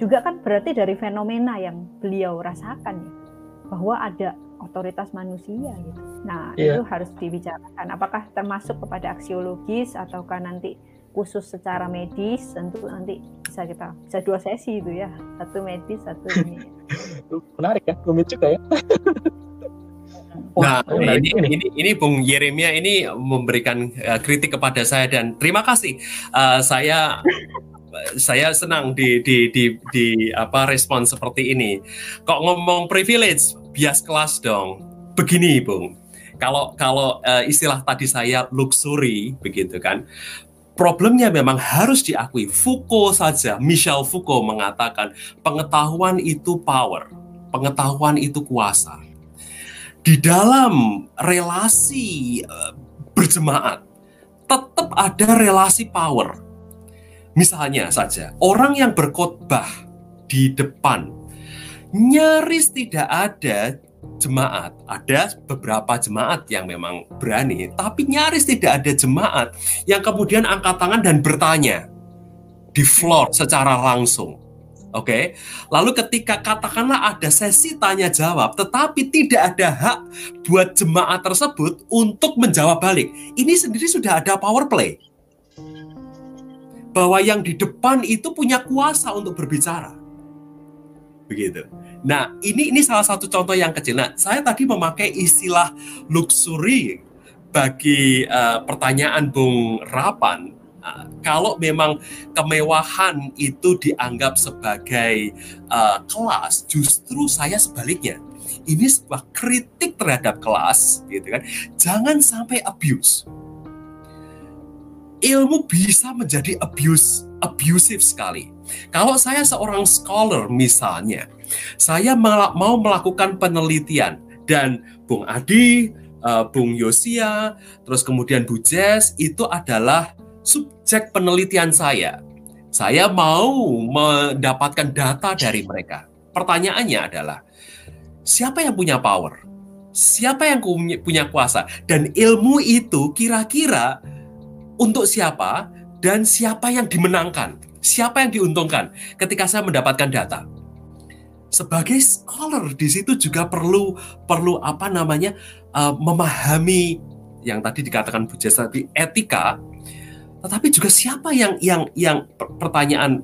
juga kan berarti dari fenomena yang beliau rasakan ya bahwa ada otoritas manusia gitu. Nah yeah. itu harus dibicarakan. Apakah termasuk kepada aksiologis ataukah nanti khusus secara medis? Tentu nanti bisa kita bisa dua sesi itu ya, satu medis, satu ini. Menarik ya, rumit juga ya. Nah, nah ini, ini, ini, ini Bung Yeremia ini memberikan uh, kritik kepada saya dan terima kasih. Uh, saya saya senang di di di, di apa respon seperti ini. Kok ngomong privilege, bias kelas dong. Begini, Bung. Kalau kalau uh, istilah tadi saya luxury begitu kan. Problemnya memang harus diakui. Foucault saja, Michel Foucault mengatakan pengetahuan itu power, pengetahuan itu kuasa. di dalam relasi uh, berjemaat tetap ada relasi power. Misalnya saja, orang yang berkhotbah di depan nyaris tidak ada jemaat. Ada beberapa jemaat yang memang berani, tapi nyaris tidak ada jemaat yang kemudian angkat tangan dan bertanya di floor secara langsung. Oke, okay? lalu ketika katakanlah ada sesi tanya jawab, tetapi tidak ada hak buat jemaat tersebut untuk menjawab balik, ini sendiri sudah ada power play bahwa yang di depan itu punya kuasa untuk berbicara, begitu. Nah, ini ini salah satu contoh yang kecil. Nah, saya tadi memakai istilah luxury bagi uh, pertanyaan Bung Rapan. Uh, kalau memang kemewahan itu dianggap sebagai uh, kelas, justru saya sebaliknya. Ini sebuah kritik terhadap kelas, gitu kan? Jangan sampai abuse. Ilmu bisa menjadi abuse, abusive sekali. Kalau saya seorang scholar misalnya, saya mau melakukan penelitian dan Bung Adi, uh, Bung Yosia, terus kemudian Bu Jess itu adalah subjek penelitian saya. Saya mau mendapatkan data dari mereka. Pertanyaannya adalah siapa yang punya power? Siapa yang punya kuasa? Dan ilmu itu kira-kira untuk siapa dan siapa yang dimenangkan? Siapa yang diuntungkan ketika saya mendapatkan data? sebagai scholar di situ juga perlu perlu apa namanya uh, memahami yang tadi dikatakan Bu Jess tadi etika tetapi juga siapa yang yang yang pertanyaan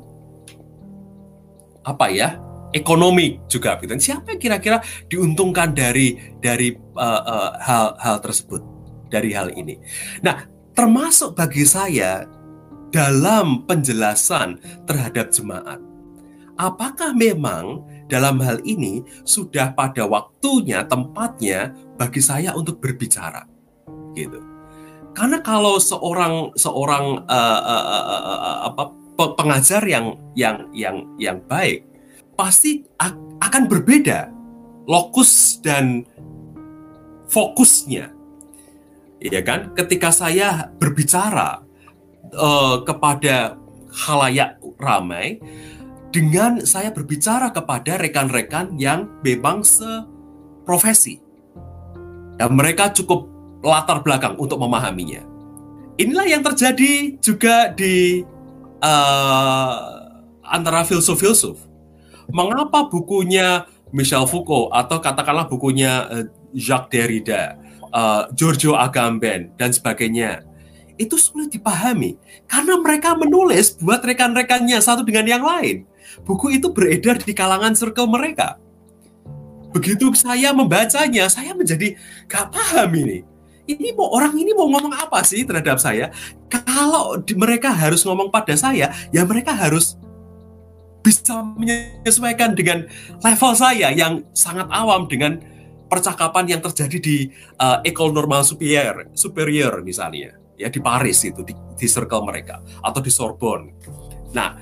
apa ya ekonomi juga gitu siapa yang kira-kira diuntungkan dari dari uh, uh, hal tersebut dari hal ini nah termasuk bagi saya dalam penjelasan terhadap jemaat. Apakah memang dalam hal ini sudah pada waktunya, tempatnya bagi saya untuk berbicara, gitu. Karena kalau seorang seorang uh, uh, uh, uh, apa pengajar yang yang yang yang baik pasti akan berbeda lokus dan fokusnya, ya kan? Ketika saya berbicara uh, kepada halayak ramai, dengan saya berbicara kepada rekan-rekan yang memang seprofesi. Dan mereka cukup latar belakang untuk memahaminya. Inilah yang terjadi juga di uh, antara filsuf-filsuf. Mengapa bukunya Michel Foucault atau katakanlah bukunya uh, Jacques Derrida, uh, Giorgio Agamben dan sebagainya itu sulit dipahami karena mereka menulis buat rekan-rekannya satu dengan yang lain buku itu beredar di kalangan circle mereka. Begitu saya membacanya, saya menjadi gak paham ini. Ini mau orang ini mau ngomong apa sih terhadap saya? Kalau di, mereka harus ngomong pada saya, ya mereka harus bisa menyesuaikan dengan level saya yang sangat awam dengan percakapan yang terjadi di uh, Ecole Normale Superior, superior misalnya, ya di Paris itu di, di circle mereka atau di Sorbonne. Nah,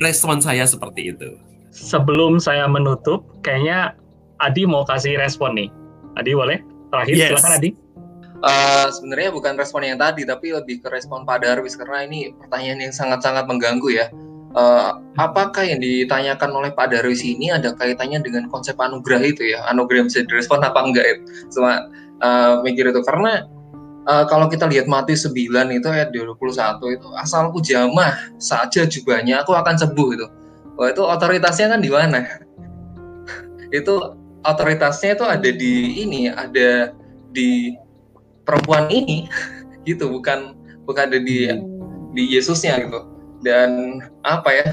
respon saya seperti itu. Sebelum saya menutup, kayaknya Adi mau kasih respon nih. Adi boleh? Terakhir, yes. silakan Adi. Uh, sebenarnya bukan respon yang tadi, tapi lebih ke respon Pak Darwis karena ini pertanyaan yang sangat-sangat mengganggu ya. Uh, apakah yang ditanyakan oleh Pak Darwis ini ada kaitannya dengan konsep anugerah itu ya? Anugerah bisa direspon apa enggak itu? Cuma uh, mikir itu karena uh, kalau kita lihat Matius 9 itu ayat 21 itu asalku jamah saja jubahnya aku akan sembuh itu. Wah itu otoritasnya kan di mana? itu otoritasnya itu ada di ini, ada di perempuan ini gitu, bukan bukan ada di di Yesusnya gitu. Dan apa ya?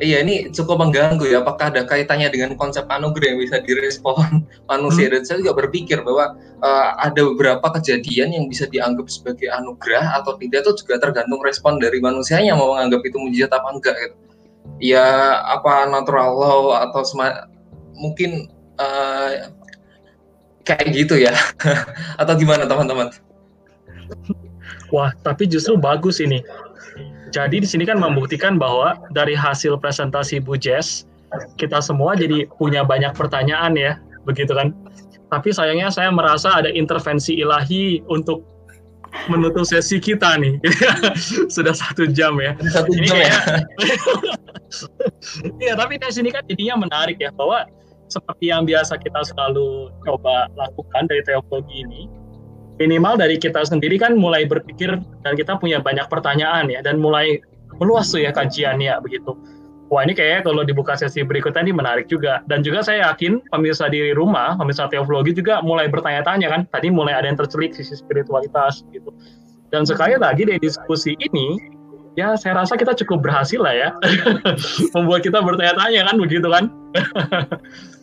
Iya ini cukup mengganggu ya. Apakah ada kaitannya dengan konsep anugerah yang bisa direspon manusia? Hmm. Dan saya juga berpikir bahwa uh, ada beberapa kejadian yang bisa dianggap sebagai anugerah atau tidak itu juga tergantung respon dari manusianya mau menganggap itu mujizat apa enggak gitu. Ya apa natural law atau mungkin uh, kayak gitu ya atau gimana teman-teman? Wah tapi justru bagus ini jadi di sini kan membuktikan bahwa dari hasil presentasi Bu Jess, kita semua jadi punya banyak pertanyaan ya, begitu kan? Tapi sayangnya saya merasa ada intervensi ilahi untuk menutup sesi kita nih. Sudah satu jam ya. Satu jam ya. Iya, tapi di sini kan jadinya menarik ya bahwa seperti yang biasa kita selalu coba lakukan dari teologi ini, minimal dari kita sendiri kan mulai berpikir dan kita punya banyak pertanyaan ya dan mulai meluas tuh ya kajiannya begitu. Wah ini kayaknya kalau dibuka sesi berikutnya ini menarik juga. Dan juga saya yakin pemirsa di rumah, pemirsa teologi juga mulai bertanya-tanya kan. Tadi mulai ada yang tercelik sisi spiritualitas gitu. Dan sekali lagi dari diskusi ini, ya saya rasa kita cukup berhasil lah ya. Membuat kita bertanya-tanya kan begitu kan.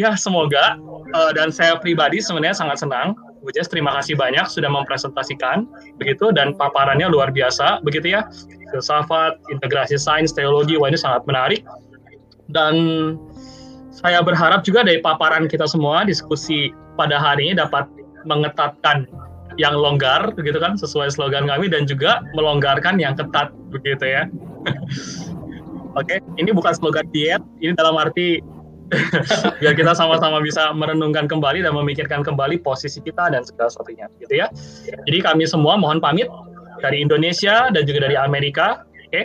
ya semoga uh, dan saya pribadi sebenarnya sangat senang Bu Jess, terima kasih banyak sudah mempresentasikan begitu dan paparannya luar biasa begitu ya. Filsafat, integrasi sains, teologi, wah ini sangat menarik. Dan saya berharap juga dari paparan kita semua diskusi pada hari ini dapat mengetatkan yang longgar begitu kan sesuai slogan kami dan juga melonggarkan yang ketat begitu ya. Oke, okay. ini bukan slogan diet, ini dalam arti biar kita sama-sama bisa merenungkan kembali dan memikirkan kembali posisi kita dan segala sesuatunya gitu ya. Jadi kami semua mohon pamit dari Indonesia dan juga dari Amerika oke? Okay?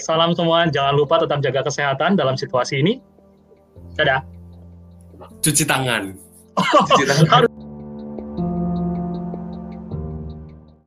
salam semua jangan lupa tetap jaga kesehatan dalam situasi ini. Dadah. Cuci tangan. Oh, cuci tangan